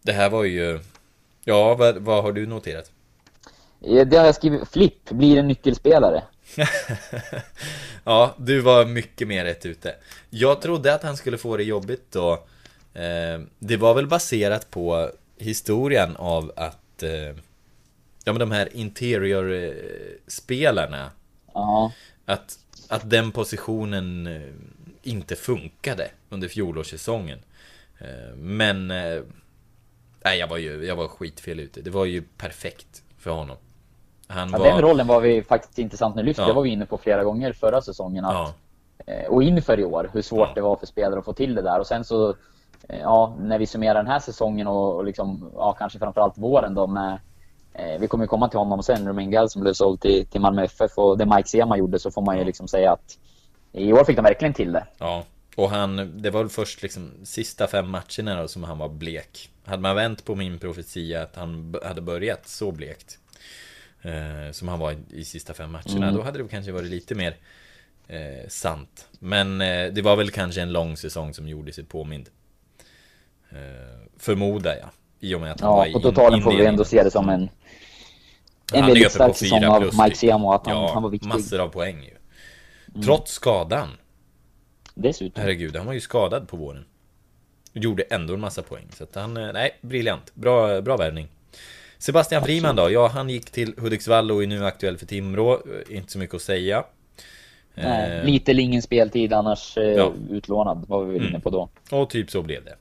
Det här var ju... Ja, vad, vad har du noterat? Eh, Det har jag skrivit. Flipp blir en nyckelspelare. ja, du var mycket mer rätt ute. Jag trodde att han skulle få det jobbigt då. Eh, det var väl baserat på historien av att eh, Ja men de här interior-spelarna Ja, att, att den positionen eh, inte funkade under fjolårssäsongen. Men Nej jag var ju, jag var skitfel ute. Det var ju perfekt för honom. Han ja var... den rollen var vi faktiskt intressant nu lyft. Ja. Det var vi inne på flera gånger förra säsongen. Att, Ja, och inför i år, hur svårt Ja. det var för spelare att få till det där. Och sen så, ja, när vi summerar den här säsongen och, och liksom, ja, kanske framförallt våren då med, eh, vi kommer ju komma till honom sen, Romain Gall som blev såld till, till Malmö FF och det Mike Sema gjorde så får man ju liksom säga att i år fick de verkligen till det. ja. Och han, det var väl först liksom sista fem matcherna då som han var blek. Hade man vänt på min profetia att han hade börjat så blekt. Eh, som han var i, i sista fem matcherna. Mm. Då hade det kanske varit lite mer eh, sant. Men eh, det var väl kanske en lång säsong som gjorde sig påmind. Eh, förmodar jag. I och med att han var Ja, i på totalen får vi ändå se det som en, en väldigt stark säsong av Mike. Sema och att han, Ja, han var viktig. massor av poäng ju. Trots skadan. Dessutom. Herregud, han var ju skadad på våren. Gjorde ändå en massa poäng. Så att han, eh, nej, briljant. Bra, bra värvning. Sebastian Friman då? Ja, han gick till Hudiksvall och är nu aktuell för Timrå. Eh, Inte så mycket att säga. Nej, lite eller ingen speltid annars Ja. utlånad var vi väl inne Mm. på då. Och typ så blev det.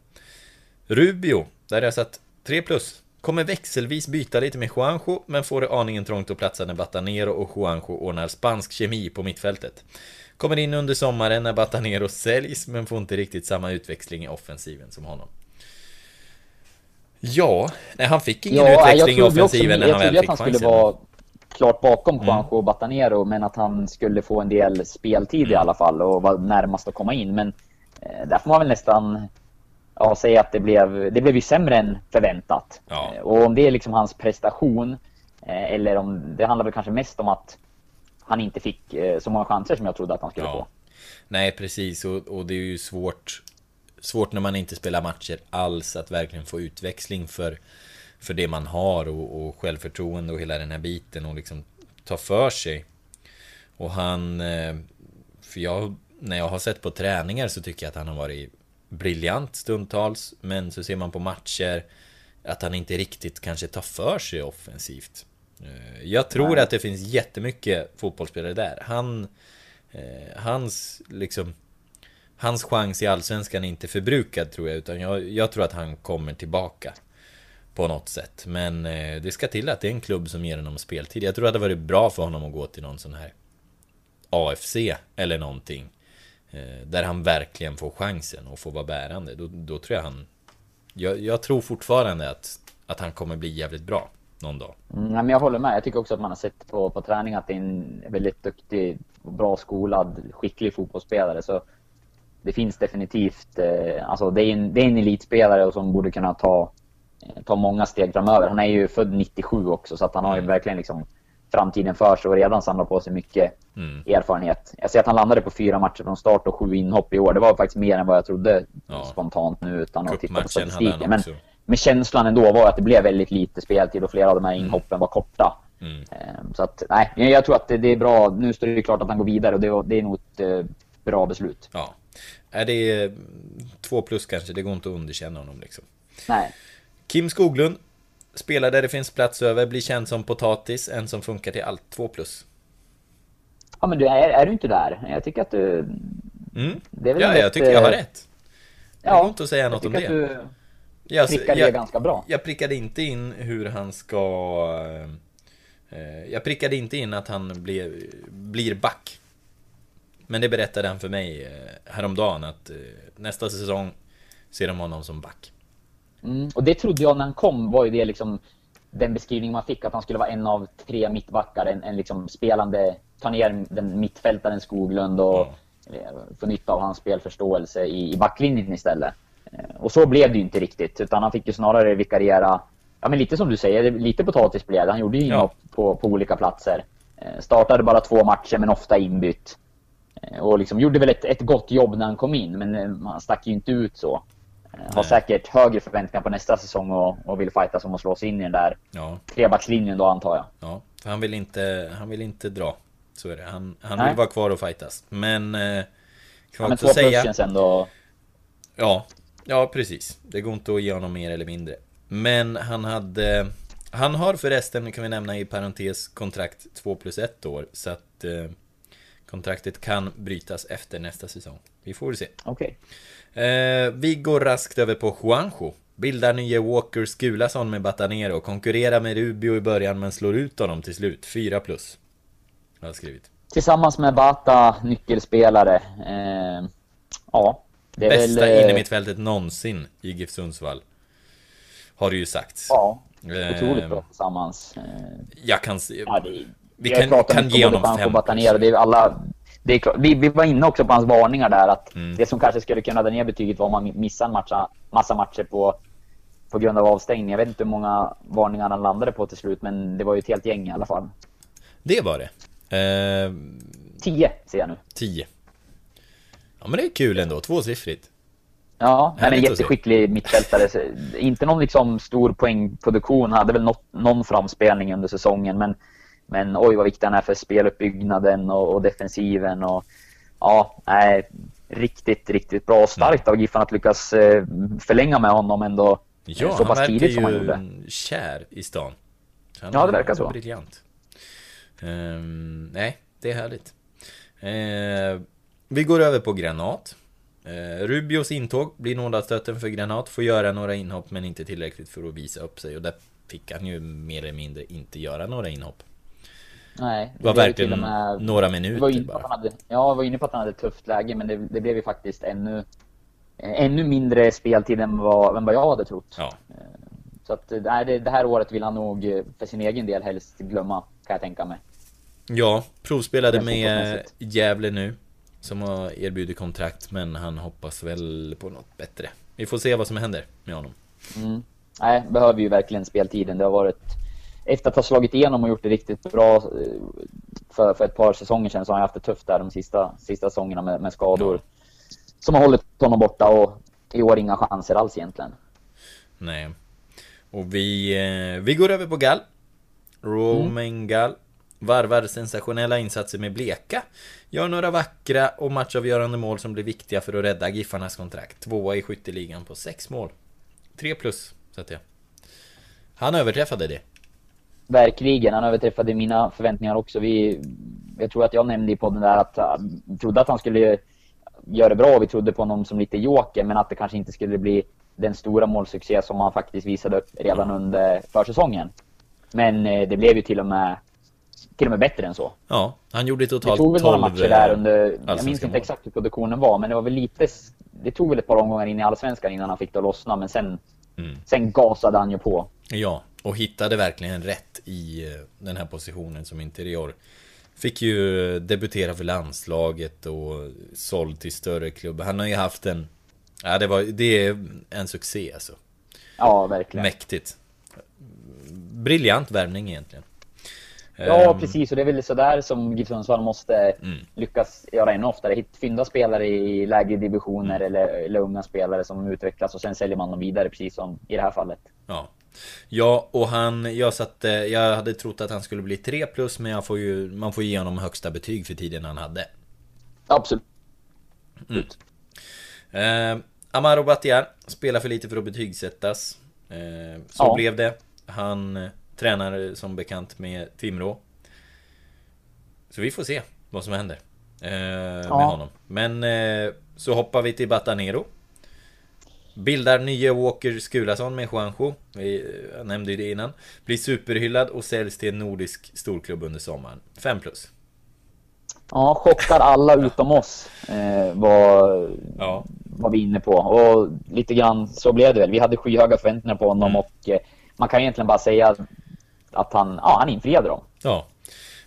Rubio, där jag satt 3 plus. Kommer växelvis byta lite med Juanjo, men får det aningen trångt att platsa när Batanero och Juanjo ordnar spansk kemi på mittfältet. Kommer in under sommaren när Batanero säljs, men får inte riktigt samma utväxling i offensiven som honom. Ja, nej, han fick ingen utväxling i offensiven när jag han väl trodde att fick han skulle chansen. Mm. vara klart bakom Juanjo och Batanero, men att han skulle få en del speltid Mm. i alla fall och vara närmast att komma in. Men eh, där får man väl nästan ja, säga att det blev, det blev ju sämre än förväntat. Ja. Eh, Och om det är liksom hans prestation, eh, eller om det handlar väl kanske mest om att han inte fick eh, så många chanser som jag trodde att han skulle Ja. få. Nej, precis. Och, och det är ju svårt, svårt när man inte spelar matcher alls att verkligen få utväxling för, för det man har och, och självförtroende och hela den här biten och liksom ta för sig. Och han... För jag, när jag har sett på träningar så tycker jag att han har varit briljant stundtals. Men så ser man på matcher att han inte riktigt kanske tar för sig offensivt. Eh, Jag tror Nej. att det finns jättemycket fotbollsspelare där. Han... Eh, hans liksom Hans chans i Allsvenskan är inte förbrukad tror jag utan jag, jag tror att han kommer tillbaka På något sätt Men eh, det ska till att det är en klubb som ger honom speltid Jag tror att det varit bra för honom att gå till någon sån här AFC eller någonting Där han verkligen får chansen och får vara bärande Då, då tror jag han jag, jag tror fortfarande att, att han kommer bli jävligt bra Någon dag Mm, men jag håller med. Jag tycker också att man har sett på, på träning att det är en väldigt duktig, bra skolad, skicklig fotbollsspelare. Så det finns definitivt, eh, alltså det är, en, det är en elitspelare och som borde kunna ta, eh, ta många steg framöver. Han är ju född 97 också så att han har ju verkligen liksom framtiden för sig och redan samlat på sig mycket Mm. erfarenhet. Jag ser att han landade på fyra matcher från start och sju inhopp i år. Det var faktiskt mer än vad jag trodde Ja. spontant nu utan att titta på statistiken. Men, men känslan ändå var att det blev väldigt lite speltid och flera av de här inhoppen var korta. mm. Ehm, Så att, nej, jag tror att det, är bra. Nu står det klart att han går vidare och det, det är nog ett eh, bra beslut. Ja Är det eh, två plus kanske, det går inte att underkänna honom liksom Nej, Kim Skoglund Spelar där det finns plats över, blir känd som potatis, en som funkar till allt, 2 plus. ja, men du, är, är du inte där? Jag tycker att du... Mm. Ja, jag rätt, tycker jag har eh, rätt. Det går inte att säga något om det. du Jag, prickar det jag, ganska bra. jag prickade inte in hur han ska... eh, Jag prickade inte in att han blir, blir back. Men det berättade han för mig eh, häromdagen att eh, nästa säsong ser de honom som back. Mm, och det trodde jag när han kom var ju det liksom den beskrivning man fick att han skulle vara en av tre mittbackar, en, en liksom spelande, ta ner den mittfältaren Skoglund och eh, få nytta av hans spelförståelse i, i backlinjen istället. Eh, Och så blev det ju inte riktigt, utan han fick ju snarare vikariera, ja men lite som du säger, lite potatis blev det. Han gjorde ju inhopp på, på olika platser. Eh, Startade bara två matcher men ofta inbytt. Och liksom gjorde väl ett, ett gott jobb när han kom in, men han stack ju inte ut så. Eh, Har Nej. säkert högre förväntningar på nästa säsong och, och vill fightas om att slå sig in i den där Ja, trebackslinjen då antar jag. ja. För han vill inte, han vill inte dra. Så är det. Han, han Nej. vill vara kvar och fightas. Men... Eh, kan Ja, man men två säga... plus känns ändå... Ja, ja precis. Det går inte att ge honom mer eller mindre. Men han hade... Han har förresten, kan vi nämna i parentes, kontrakt 2 plus 1 år. Så att eh, kontraktet kan brytas efter nästa säsong. Vi får se. Okej. Eh, vi går raskt över på Juanjo. Bildar nye Walker Skulason med Batanero. Konkurrerar med Rubio i början men slår ut honom till slut. 4 plus. Har jag skrivit. Tillsammans med Bata, nyckelspelare. Eh, ja, det är Bästa väl... eh, innermittfältet någonsin i GIF Sundsvall. Har det ju sagts. Ja, Eh, otroligt bra tillsammans. Eh, Jag kan. Ja, det, Vi kan, kan ge om honom fem Batanero. Det är alla, det är klart, vi, vi var inne också på hans varningar där. Att Mm. Det som kanske skulle kunna dra ner betyget var om man missar en matcha, massa matcher på, på grund av avstängning. Jag vet inte hur många varningar han landade på till slut, men det var ju ett helt gäng i alla fall. Det var det. Eh, Tio ser jag nu. 10. Ja men det är kul ändå, tvåsiffrigt. Ja, men en jätteskicklig mittfältare. Inte någon liksom stor poängproduktion. Hade väl något, någon framspelning under säsongen. Men, men oj vad viktig han är för speluppbyggnaden och, och defensiven. Och, ja, nej, riktigt, riktigt bra. Och starkt av Giffen att lyckas eh, förlänga med honom ändå Ja, så han pass verkar tidigt som han ju gjorde. kär i stan. Han Ja, det verkar så. Briljant. Ehm, nej, det är härligt. Ehm, vi går över på Granat. Uh, Rubios intåg blir nådastöten för Granat. Får göra några inhopp men inte tillräckligt för att visa upp sig. Och där fick han ju mer eller mindre inte göra några inhopp. Nej, Det var verkligen med- några var minuter att bara. hade, ja, jag var inne på att han hade ett tufft läge, men det, det blev ju faktiskt ännu, eh, ännu mindre speltid än vad, än vad jag hade trott. Ja, Så att, eh, nej, det, det här året vill han nog eh, för sin egen del helst glömma, kan jag tänka mig. Ja, provspelade med. Gävle nu. Som har erbjudit kontrakt, men han hoppas väl på något bättre. Vi får se vad som händer med honom. Mm. Nej, behöver ju verkligen speltiden. Det har varit efter att ha slagit igenom och gjort det riktigt bra eh, för, för ett par säsonger sedan så har han haft det tufft där de sista, sista säsongerna med, med skador. Som har hållit honom borta och i år inga chanser alls egentligen. Nej. Och vi, eh, vi går över på Gall. Romain mm. Gall. Varvar sensationella insatser med Bleka. Gör några vackra och matchavgörande mål som blir viktiga för att rädda Giffarnas kontrakt. Tvåa i skytteligan på sex mål. Tre plus, sätter jag. Han överträffade det. Verkligen, han överträffade mina förväntningar också. Vi, jag tror att jag nämnde i podden där att vi trodde att han skulle göra det bra. Vi trodde på honom som lite joker, men att det kanske inte skulle bli den stora målsuccé som han faktiskt visade upp redan under försäsongen. Men eh, det blev ju till och med till och med bättre än så. Ja, han gjorde totalt 12 Det tog väl några matcher där eh, under, jag minns inte exakt hur produktionen var, men det var väl lite, det tog väl ett par omgångar in i Allsvenskan innan han fick det att lossna, men sen, mm. sen gasade han ju på. Ja, och hittade verkligen rätt i eh, den här positionen som interior. Fick ju debutera för landslaget och såld till större klubbar. Han har ju haft en... Ja, det, var, det är en succé alltså. Ja, verkligen. Mäktigt. Briljant värvning egentligen. Ja, um, precis. Och det är väl sådär som GIF Sundsvall måste mm. lyckas göra ännu oftare. Fynda spelare i lägre divisioner mm. eller, eller unga spelare som utvecklas och sen säljer man dem vidare, precis som i det här fallet. Ja. Ja, och han, jag satte, jag hade trott att han skulle bli 3 plus, men jag får ju, man får ge honom högsta betyg för tiden han hade. Absolut. Mm. Eh, Amaro Batiar spelar för lite för att betygsättas. Eh, så ja. blev det. Han tränar som bekant med Timrå. Så vi får se vad som händer eh, med ja. honom. Men eh, så hoppar vi till Batanero. Bildar nye Walker Skulason med Juanjo. Vi nämnde ju det innan. Blir superhyllad och säljs till en nordisk storklubb under sommaren. 5 plus. Ja, chockar alla utom oss. Eh, var, ja. var vi inne på. Och lite grann så blev det väl. Vi hade skyhöga förväntningar på honom mm. och eh, man kan egentligen bara säga att han, ja, han infriade dem. Ja.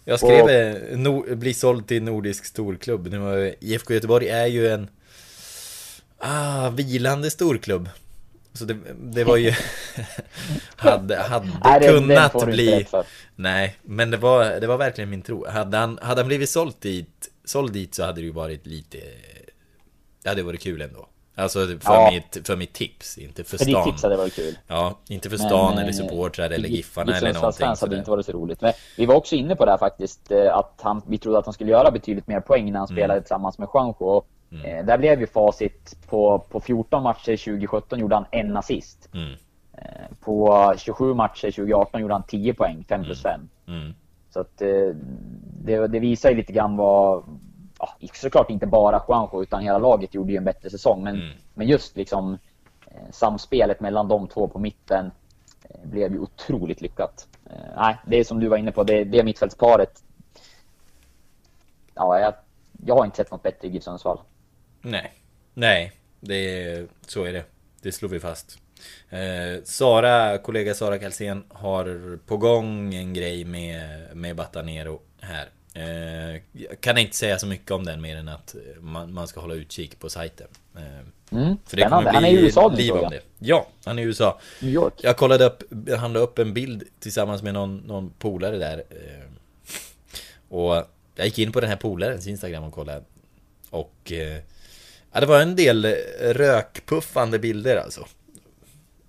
Jag skrev och, eh, no, bli såld till nordisk storklubb. Nu, IFK Göteborg är ju en ah, vilande storklubb. Så det, det var ju hade, hade nej, kunnat det bli Nej, men det var, det var verkligen min tro Hade han, hade han blivit såld dit Såld dit så hade det ju varit lite Det hade varit kul ändå Alltså för, ja. mitt, för mitt tips, inte för, för stan. För ditt tips hade varit kul. Ja, inte för stan eller eh, supportrar eller Giffarna eller någonting. fans hade inte varit så roligt. Men vi var också inne på det här faktiskt, eh, att han, vi trodde att han skulle göra betydligt mer poäng när han mm. spelade tillsammans med Juanjo. Mm. Eh, där blev ju facit på, på 14 matcher 2017 gjorde han en assist. Mm. Eh, på 27 matcher 2018 gjorde han 10 poäng, 5 plus 5. Mm. mm. Så att eh, det, det visar ju lite grann vad, ja, såklart inte bara Juanjo utan hela laget gjorde ju en bättre säsong. Men, mm. men just liksom samspelet mellan de två på mitten blev ju otroligt lyckat. Nej, det är som du var inne på, det, det mittfältsparet. Ja, jag, jag har inte sett något bättre i GIF Sundsvall. Nej, nej, det är, så är det. Det slår vi fast. Eh, Sara, kollega Sara Kalsén har på gång en grej med, med Batanero här. Eh, jag kan inte säga så mycket om den mer än att man, man ska hålla utkik på sajten. Eh, mm, för det kommer bli han är i USA liv om det. Ja, han är i USA. New York. Jag kollade upp, han la upp en bild tillsammans med någon, någon polare där. Eh, och jag gick in på den här polarens Instagram och kollade. Och eh, ja, det var en del rökpuffande bilder alltså.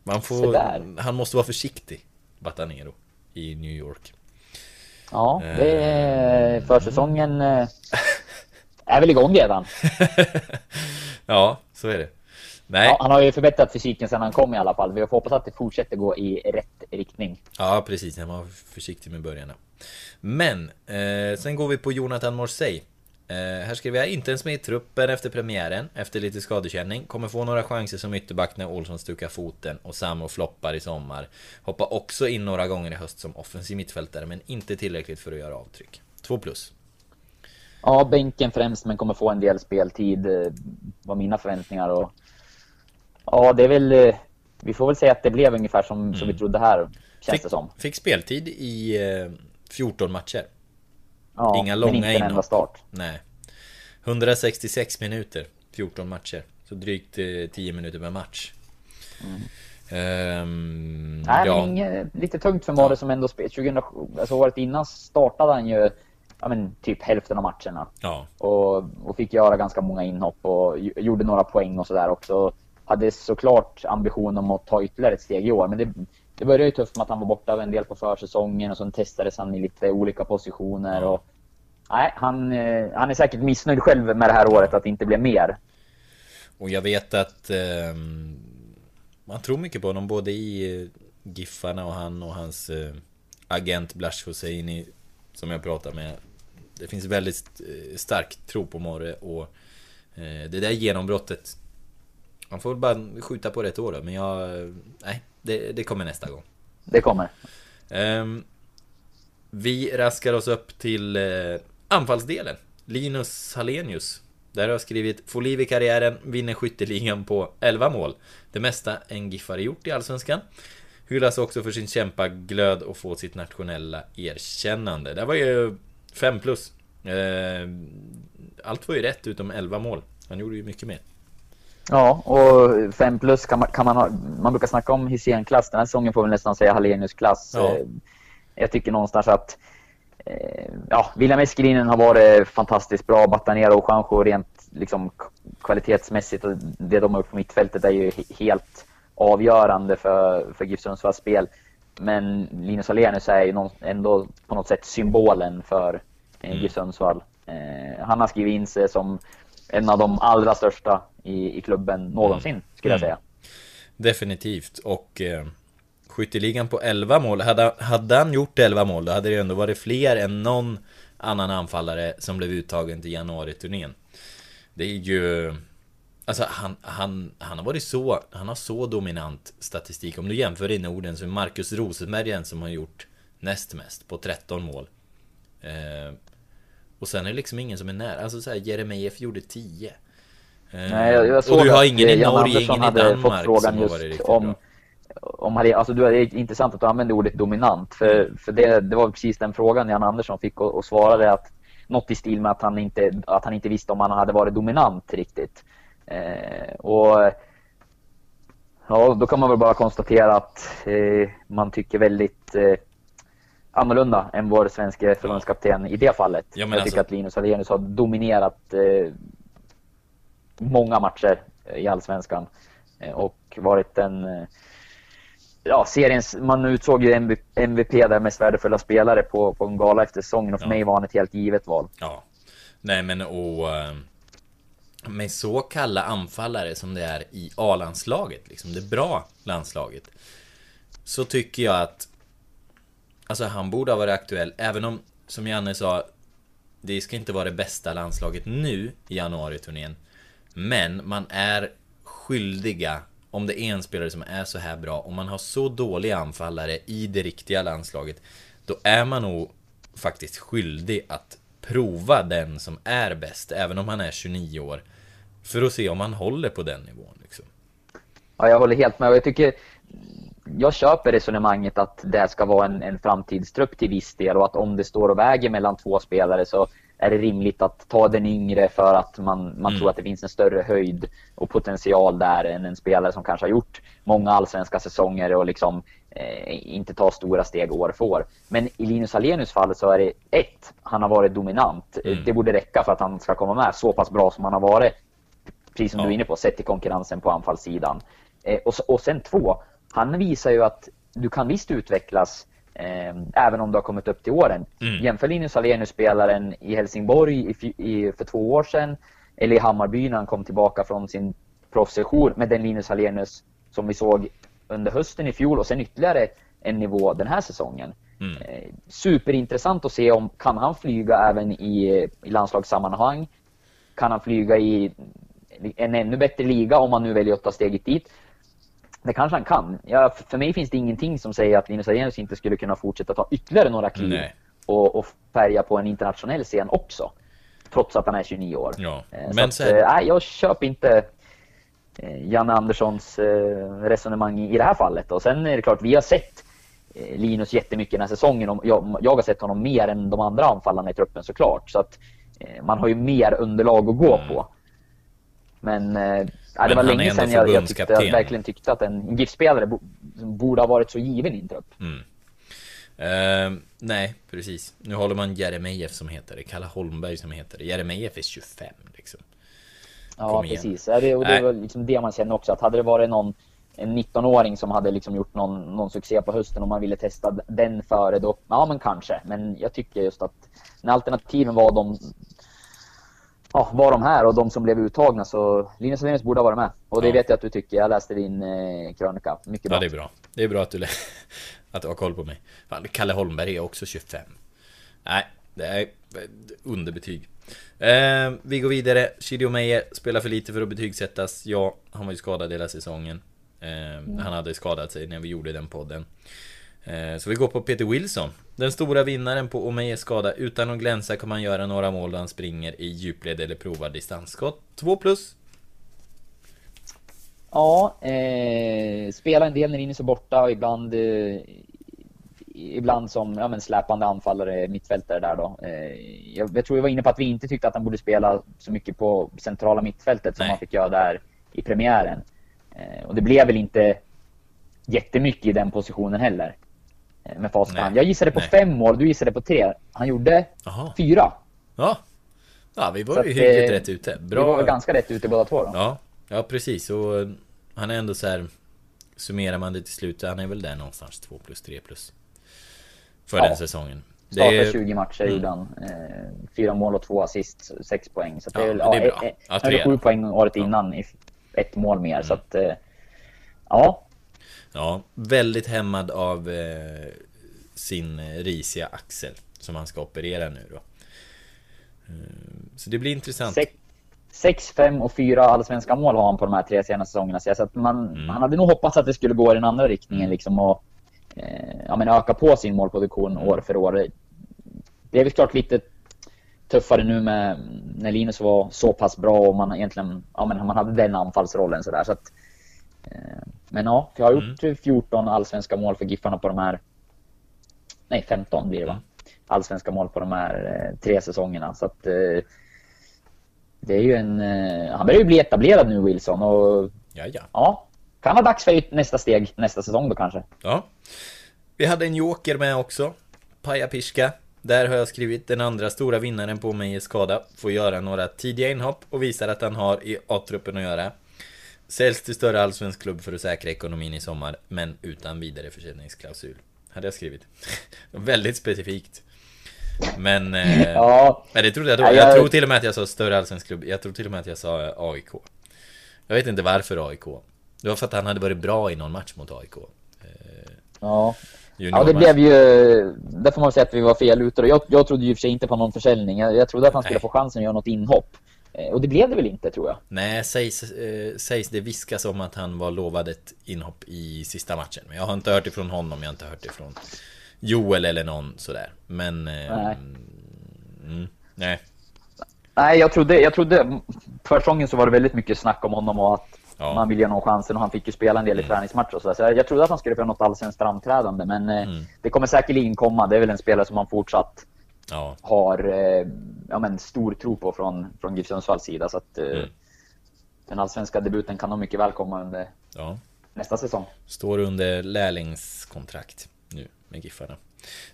Man får, han måste vara försiktig, Batanero, i New York. Ja, det är eh. försäsongen eh, är väl igång redan. ja, så är det. Nej. Ja, han har ju förbättrat fysiken sedan han kom i alla fall. Vi får hoppas att det fortsätter gå i rätt riktning. Ja, precis. Han var försiktig med början. Men, eh, sen går vi på Jonathan Morsey. Eh, här skriver jag inte ens med i truppen efter premiären, efter lite skadekänning. Kommer få några chanser som ytterback när Olsson stukar foten och Samo floppar i sommar. Hoppar också in några gånger i höst som offensiv mittfältare, men inte tillräckligt för att göra avtryck. 2 plus. Ja, bänken främst, men kommer få en del speltid, eh, var mina förväntningar. Och... Ja, det är väl... Eh, vi får väl säga att det blev ungefär som, mm. som vi mm. trodde här, känns fick, det som. Fick speltid i 14 matcher. Ja, Inga långa men inte en enda start. Nej. 166 minuter, 14 matcher. Så drygt 10 eh, minuter per match. Mm. Um, Nej, ja. men inget, lite tungt för Mare som ändå spelat 2007. Alltså året innan startade han ju ja, men, typ hälften av matcherna. Ja. Och, och fick göra ganska många inhopp och gjorde några poäng och sådär också. Hade såklart ambition om att ta ytterligare ett steg i år. Men det, det började ju tufft med att han var borta en del på försäsongen och sen testades han i lite olika positioner. Och, nej, han, eh, han är säkert missnöjd själv med det här året att det inte blev mer. Och jag vet att eh, man tror mycket på honom både i eh, Giffarna och han och hans eh, agent Blash Hosseini som jag pratar med. Det finns väldigt eh, stark tro på Morre och eh, det där genombrottet man får bara skjuta på rätt år då, men jag... Nej, det, det kommer nästa gång. Det kommer. Um, vi raskar oss upp till uh, anfallsdelen. Linus Hallenius. Där har jag skrivit Får liv i karriären, vinner skytteligan på 11 mål. Det mesta en Giffare gjort i Allsvenskan. Hyllas också för sin kämpaglöd och få sitt nationella erkännande. Det var ju 5 plus. Uh, allt var ju rätt utom 11 mål. Han gjorde ju mycket mer. Ja, och 5 plus kan man, kan man ha, man brukar snacka om Hysén-klass. Den här säsongen får vi nästan säga Hallenius-klass. Ja. Eh, jag tycker någonstans att eh, ja, William Eskelinen har varit fantastiskt bra. Batanero och Juanjo rent liksom, kvalitetsmässigt och det de har gjort på mittfältet är ju helt avgörande för, för GIF Sundsvalls spel. Men Linus Alenius är ju ändå på något sätt symbolen för eh, mm. GIF Sundsvall. Eh, han har skrivit in sig som en av de allra största i, i klubben någonsin, mm. skulle jag säga. Definitivt, och eh, skytteligan på 11 mål, hade, hade han gjort 11 mål då hade det ändå varit fler än någon annan anfallare som blev uttagen till januari-turnén. Det är ju... Alltså han, han, han har varit så, han har så dominant statistik. Om du jämför i Norden så är Marcus Rosenberg den som har gjort näst mest på 13 mål. Eh, och sen är det liksom ingen som är nära. Alltså såhär Jeremejeff gjorde 10. Nej, jag, jag såg och du har ingen i Norge, ingen i Danmark fått frågan just om, om hade, alltså det är intressant att du använder ordet dominant. För, för det, det var precis den frågan Jan Andersson fick och, och svarade att något i stil med att han inte, att han inte visste om han hade varit dominant riktigt. Eh, och ja, då kan man väl bara konstatera att eh, man tycker väldigt eh, annorlunda än vår svenska förbundskapten i det fallet. Ja, jag tycker alltså... att Linus Alenius har dominerat eh, många matcher i Allsvenskan eh, och varit en eh, ja, seriens, man utsåg ju MVP där mest värdefulla spelare på, på en gala efter säsongen och för ja. mig var han ett helt givet val. Ja. Nej men och eh, med så kalla anfallare som det är i A-landslaget, liksom det bra landslaget. Så tycker jag att Alltså han borde ha varit aktuell, även om, som Janne sa, det ska inte vara det bästa landslaget nu i januari-turnén. Men man är skyldiga, om det är en spelare som är så här bra, om man har så dåliga anfallare i det riktiga landslaget, då är man nog faktiskt skyldig att prova den som är bäst, även om han är 29 år. För att se om han håller på den nivån. Liksom. Ja, jag håller helt med. Jag tycker jag köper resonemanget att det ska vara en, en framtidstrupp till viss del och att om det står och väger mellan två spelare så är det rimligt att ta den yngre för att man, man mm. tror att det finns en större höjd och potential där än en spelare som kanske har gjort många allsvenska säsonger och liksom eh, inte tar stora steg år för år. Men i Linus Alenius fall så är det ett, han har varit dominant. Mm. Det borde räcka för att han ska komma med så pass bra som han har varit. Precis som ja. du är inne på, sett till konkurrensen på anfallssidan. Eh, och, och sen två, han visar ju att du kan visst utvecklas eh, även om du har kommit upp till åren. Mm. Jämför Linus Alenius-spelaren i Helsingborg i, i, för två år sedan eller i Hammarby när han kom tillbaka från sin proffssession med den Linus Alenius som vi såg under hösten i fjol och sen ytterligare en nivå den här säsongen. Mm. Eh, superintressant att se om kan han flyga även i, i landslagssammanhang? Kan han flyga i en ännu bättre liga om han nu väljer att ta steget dit? Det kanske han kan. Ja, för mig finns det ingenting som säger att Linus Arrhenius inte skulle kunna fortsätta ta ytterligare några kliv och, och, färga på en internationell scen också. Trots att han är 29 år. Ja. Eh, så Men att, äh, jag köper inte eh, Janne Anderssons resonemang i det här fallet. Och sen är det klart, vi har sett Linus jättemycket den här säsongen. Och jag, jag har sett honom mer än de andra anfallarna i truppen såklart. Så att man har ju mer underlag att gå mm. på. Men, ja, det var länge sedan jag, jag tyckte, jag verkligen tyckte att en GIF-spelare bo, borde ha varit så given i en trupp. Mm. Eh, nej, precis. Nu håller man Jeremejeff som heter det. Kalle Holmberg som heter det. Jeremejeff är 25 liksom. Ja, igen. precis. Ja, det, och det var liksom det man känner också, att hade det varit någon en 19-åring som hade liksom gjort någon, någon succé på hösten och man ville testa den före då, ja men kanske. Men jag tycker just att när alternativen var de Ja, var de här och de som blev uttagna så Linus Alenius borde ha varit med. Och det Ja. vet jag att du tycker. Jag läste din eh, krönika. Mycket bra. Ja, det är bra. Det är bra att du, att du har koll på mig. Fan, Kalle Holmberg är också 25. Nej, det är underbetyg. Eh, vi går vidare. Chidio Meyer spelar för lite för att betygsättas. Ja, han var ju skadad hela säsongen. Eh, Han hade skadat sig när vi gjorde den podden. Eh, så vi går på Peter Wilson. Den stora vinnaren på Omeyes skada. Utan att glänsa kommer han göra några mål då han springer i djupled eller provar distansskott. 2 plus. Ja, eh, spelar en del när Rinus är borta och ibland eh, Ibland som ja, men släpande anfallare, mittfältare där då. Eh, jag, jag tror jag var inne på att vi inte tyckte att han borde spela så mycket på centrala mittfältet som Nej. han fick göra där i premiären. Eh, och det blev väl inte jättemycket i den positionen heller. Eh, med facit Nej. Jag gissade på Nej. fem mål, du gissade på tre. Han gjorde Jaha. fyra. Ja. Ja, vi var Så ju att, hyggligt eh, rätt ute. Vi var Bra. väl ganska rätt ute båda två då. Ja, ja precis. Och eh, han är ändå så här Summerar man det till slut, han är väl där någonstans 2 plus 3 plus. För Ja. den säsongen. Det Startade är, 20 matcher Mm. gjorde fyra mål och två assist, sex poäng. Så det Ja, är, väl- det är bra. Ja, tre sju poäng året innan, ett mål mer. Så att, ja, ja, väldigt hämmad av eh, sin risiga axel. Som han ska operera nu då. Eh, Så det blir intressant. sex, sex, fem och fyra allsvenska mål har han på de här tre senaste säsongerna. Så att man, Mm. man hade nog hoppats att det skulle gå i den andra riktningen liksom och eh, ja, men öka på sin målproduktion Mm. år för år. Det är väl klart lite tuffare nu med när Linus var så pass bra och man egentligen, ja men man hade den anfallsrollen sådär så att eh, Men ja, jag har gjort Mm. 14 allsvenska mål för Giffarna på de här Nej 15 blir det va? Mm. Allsvenska mål på de här eh, tre säsongerna så att eh, Det är ju en, eh, han börjar ju bli etablerad nu Wilson och Ja, ja. ja Kan vara dags för nästa steg nästa säsong då kanske Ja. Vi hade en joker med också. Paja Piska. Där har jag skrivit den andra stora vinnaren på mig i skada. Får göra några tidiga inhopp och visar att han har i A-truppen att göra. Säljs till större allsvensk klubb för att säkra ekonomin i sommar, men utan vidare försäljningsklausul. Hade jag skrivit. Väldigt specifikt. Men... Eh, Ja men det trodde jag då. Ja, Jag jag- tror till och med att jag sa större allsvensk klubb. Jag tror till och med att jag sa eh, AIK. Jag vet inte varför AIK. Det var för att han hade varit bra i någon match mot AIK. Ja Ja, det blev ju... Där får man säga att vi var fel ute. Jag, jag trodde ju för sig inte på någon försäljning. Jag, jag trodde att han skulle Nej. få chansen att göra något inhopp. Eh, Och det blev det väl inte, tror jag. Nej, sägs, eh, sägs det viskas om att han var lovad ett inhopp i sista matchen. Men jag har inte hört ifrån honom, jag har inte hört ifrån Joel eller någon sådär. Men... Eh, Nej. Mm, nej. Nej, jag trodde... Jag trodde för säsongen så var det väldigt mycket snack om honom och att Ja. Mm. man ville ge honom chansen och han fick ju spela en del i träningsmatcher och sådär. Så jag, trodde att han skulle få något allsvenskt framträdande, men Mm. det kommer säkerligen komma. Det är väl en spelare som man fortsatt Ja. har eh, ja, men stor tro på från, från GIF Sundsvalls sida. Så att eh, Mm. den allsvenska debuten kan nog mycket väl komma under Ja. nästa säsong. Står under lärlingskontrakt nu med Giffarna.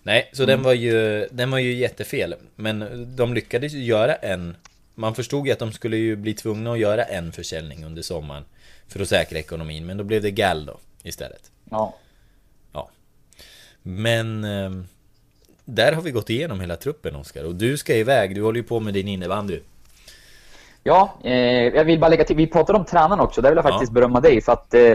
Nej, så den var ju Den var ju jättefel Men de lyckades ju göra en Man förstod ju att de skulle ju bli tvungna att göra en försäljning under sommaren För att säkra ekonomin Men då blev det Gal då istället Ja. Ja Men ehm, Där har vi gått igenom hela truppen Oskar Och du ska iväg, du håller ju på med din innebandy Ja, eh, jag vill bara lägga till, vi pratade om tränarna också, där vill jag Ja. faktiskt berömma dig för att eh,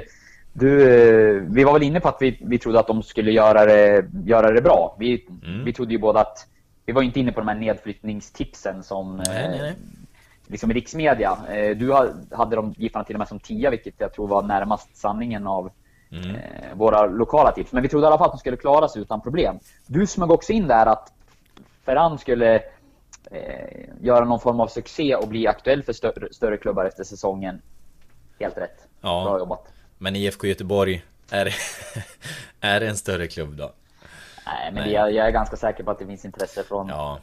du, eh, vi var väl inne på att vi, vi trodde att de skulle göra det, göra det bra. Vi, Mm. vi trodde ju båda att, vi var inte inne på de här nedflyttningstipsen som Nej, nej, nej. eh, liksom i riksmedia. Eh, du ha- hade de Giffarna till och med som tia, vilket jag tror var närmast sanningen av Mm. eh, våra lokala tips. Men vi trodde i alla fall att de skulle klara sig utan problem. Du smög också in där att Ferran skulle eh, göra någon form av succé och bli aktuell för större, större klubbar efter säsongen. Helt rätt. Ja. Bra jobbat. Men IFK Göteborg Är, är en större klubb då? Nej, men Nej. Jag, jag är ganska säker på att det finns intresse från... Ja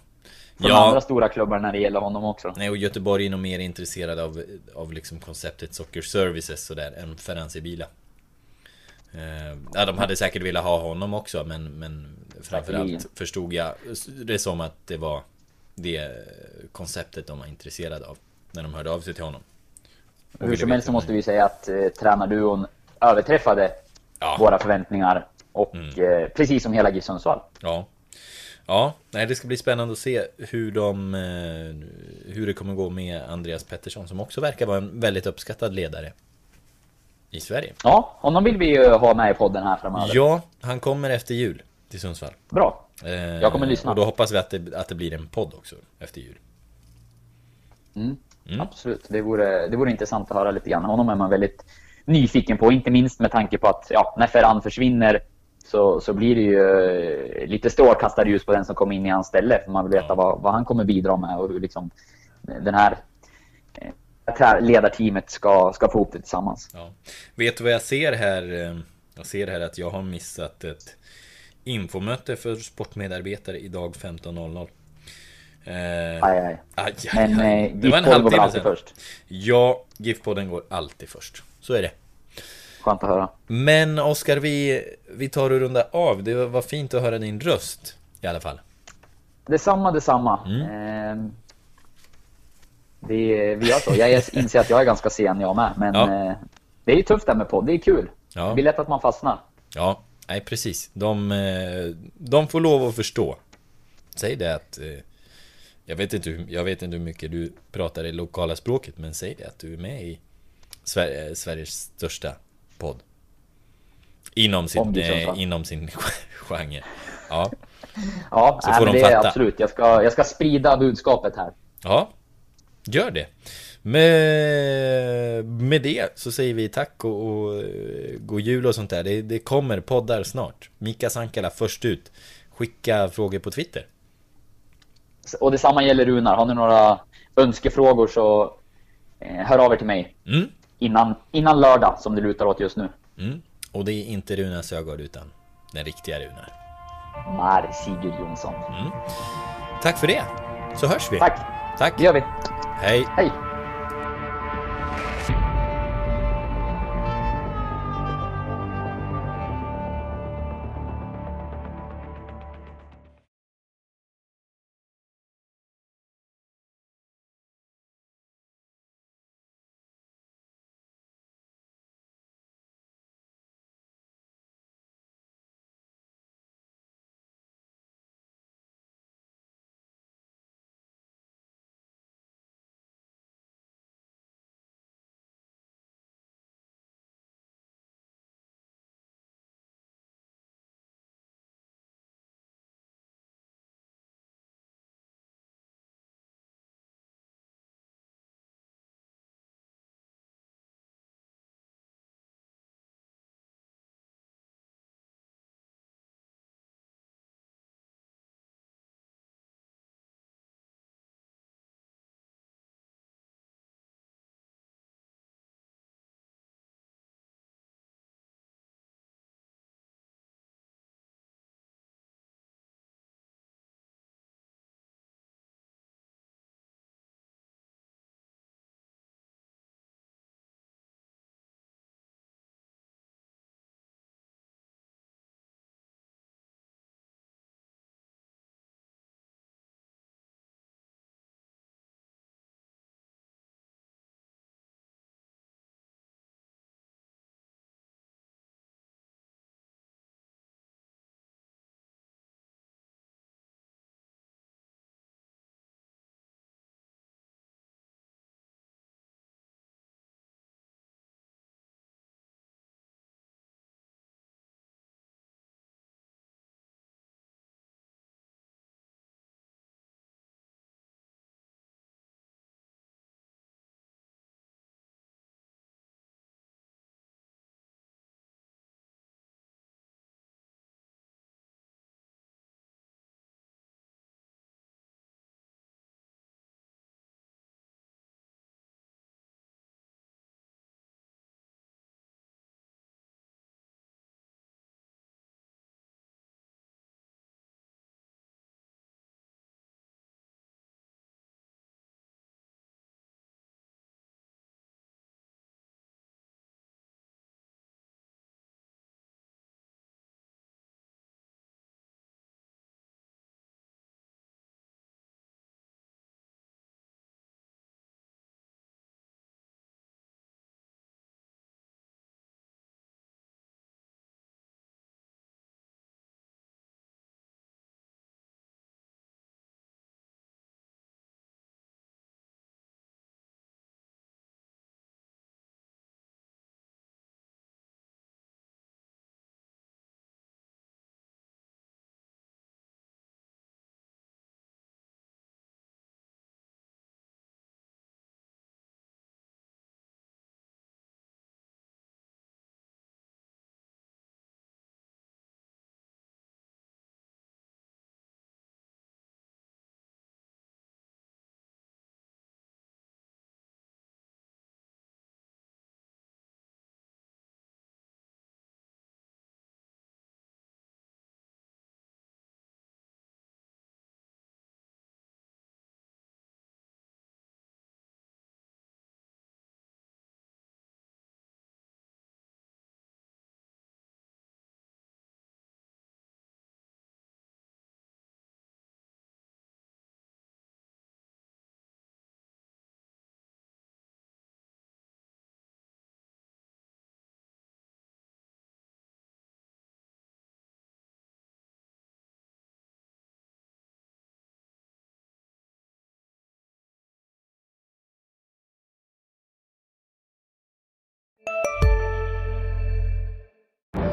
från Ja. andra stora klubbar när det gäller honom också. Nej, och Göteborg är nog mer intresserad av, av liksom konceptet Soccer Services sådär än Ferranzi Bila. Eh, ja, de hade säkert velat ha honom också, men, men framförallt förstod jag det som att det var det konceptet de var intresserade av när de hörde av sig till honom. Och Hur som helst så måste vi säga att eh, tränarduon överträffade Ja. våra förväntningar. Och Mm. eh, precis som hela GIF Sundsvall. Ja. Ja, nej, det ska bli spännande att se hur de... eh, Hur det kommer gå med Andreas Pettersson som också verkar vara en väldigt uppskattad ledare. I Sverige. Ja, honom vill vi ju ha med i podden här framöver. Ja, han kommer efter jul till Sundsvall. Bra. Eh, Jag kommer lyssna. Och då hoppas vi att det, att det blir en podd också efter jul. Mm. Mm. Absolut. Det vore, det vore intressant att höra lite grann. Honom är man väldigt nyfiken på. Inte minst med tanke på att ja, när Ferran försvinner så, så blir det ju eh, lite strålkastare ljus på den som kommer in i hans ställe. För man vill veta Ja. vad, vad han kommer bidra med och hur liksom den här ledarteamet ska, ska få ihop det tillsammans. Ja. Vet du vad jag ser här? Eh, Jag ser här att jag har missat ett infomöte för sportmedarbetare idag 15.00. Eh, Aj, aj. aj, aj, Men aj. eh, Det var en går alltid först. Ja, GIF-podden går alltid först. Så är det. Skönt att höra. Men Oskar, vi, vi tar och rundar av. Det var fint att höra din röst. I alla fall. Detsamma, detsamma. Mm. Eh, det, vi gör så. Jag inser att jag är ganska sen jag med. Men Ja. eh, det är ju tufft det här med podd. Det är kul. Ja. Det blir lätt att man fastnar. Ja, nej precis. De, eh, de får lov att förstå. Säg det att... eh, Jag vet, inte hur, jag vet inte hur mycket du pratar det lokala språket, men säg det att du är med i Sver Sveriges största podd. Inom sin, eh, inom sin genre. Ja, Ja, Så nej, får de det är fatta. absolut. Jag ska, jag ska sprida budskapet här. ja. Gör det. Med, med det så säger vi tack och, och eh, god jul och sånt där. Det, det kommer poddar snart. Mika Sankala först ut. Skicka frågor på Twitter. Och detsamma gäller Runar. Har ni några önskefrågor så eh, hör av er till mig Mm. innan, innan lördag som det lutar åt just nu. Mm. Och det är inte Runar Sögaard utan den riktiga Runar. Mar Sigurd Jonsson. Tack för det! Så hörs vi! Tack, Tack! det gör vi. Hej! Hej!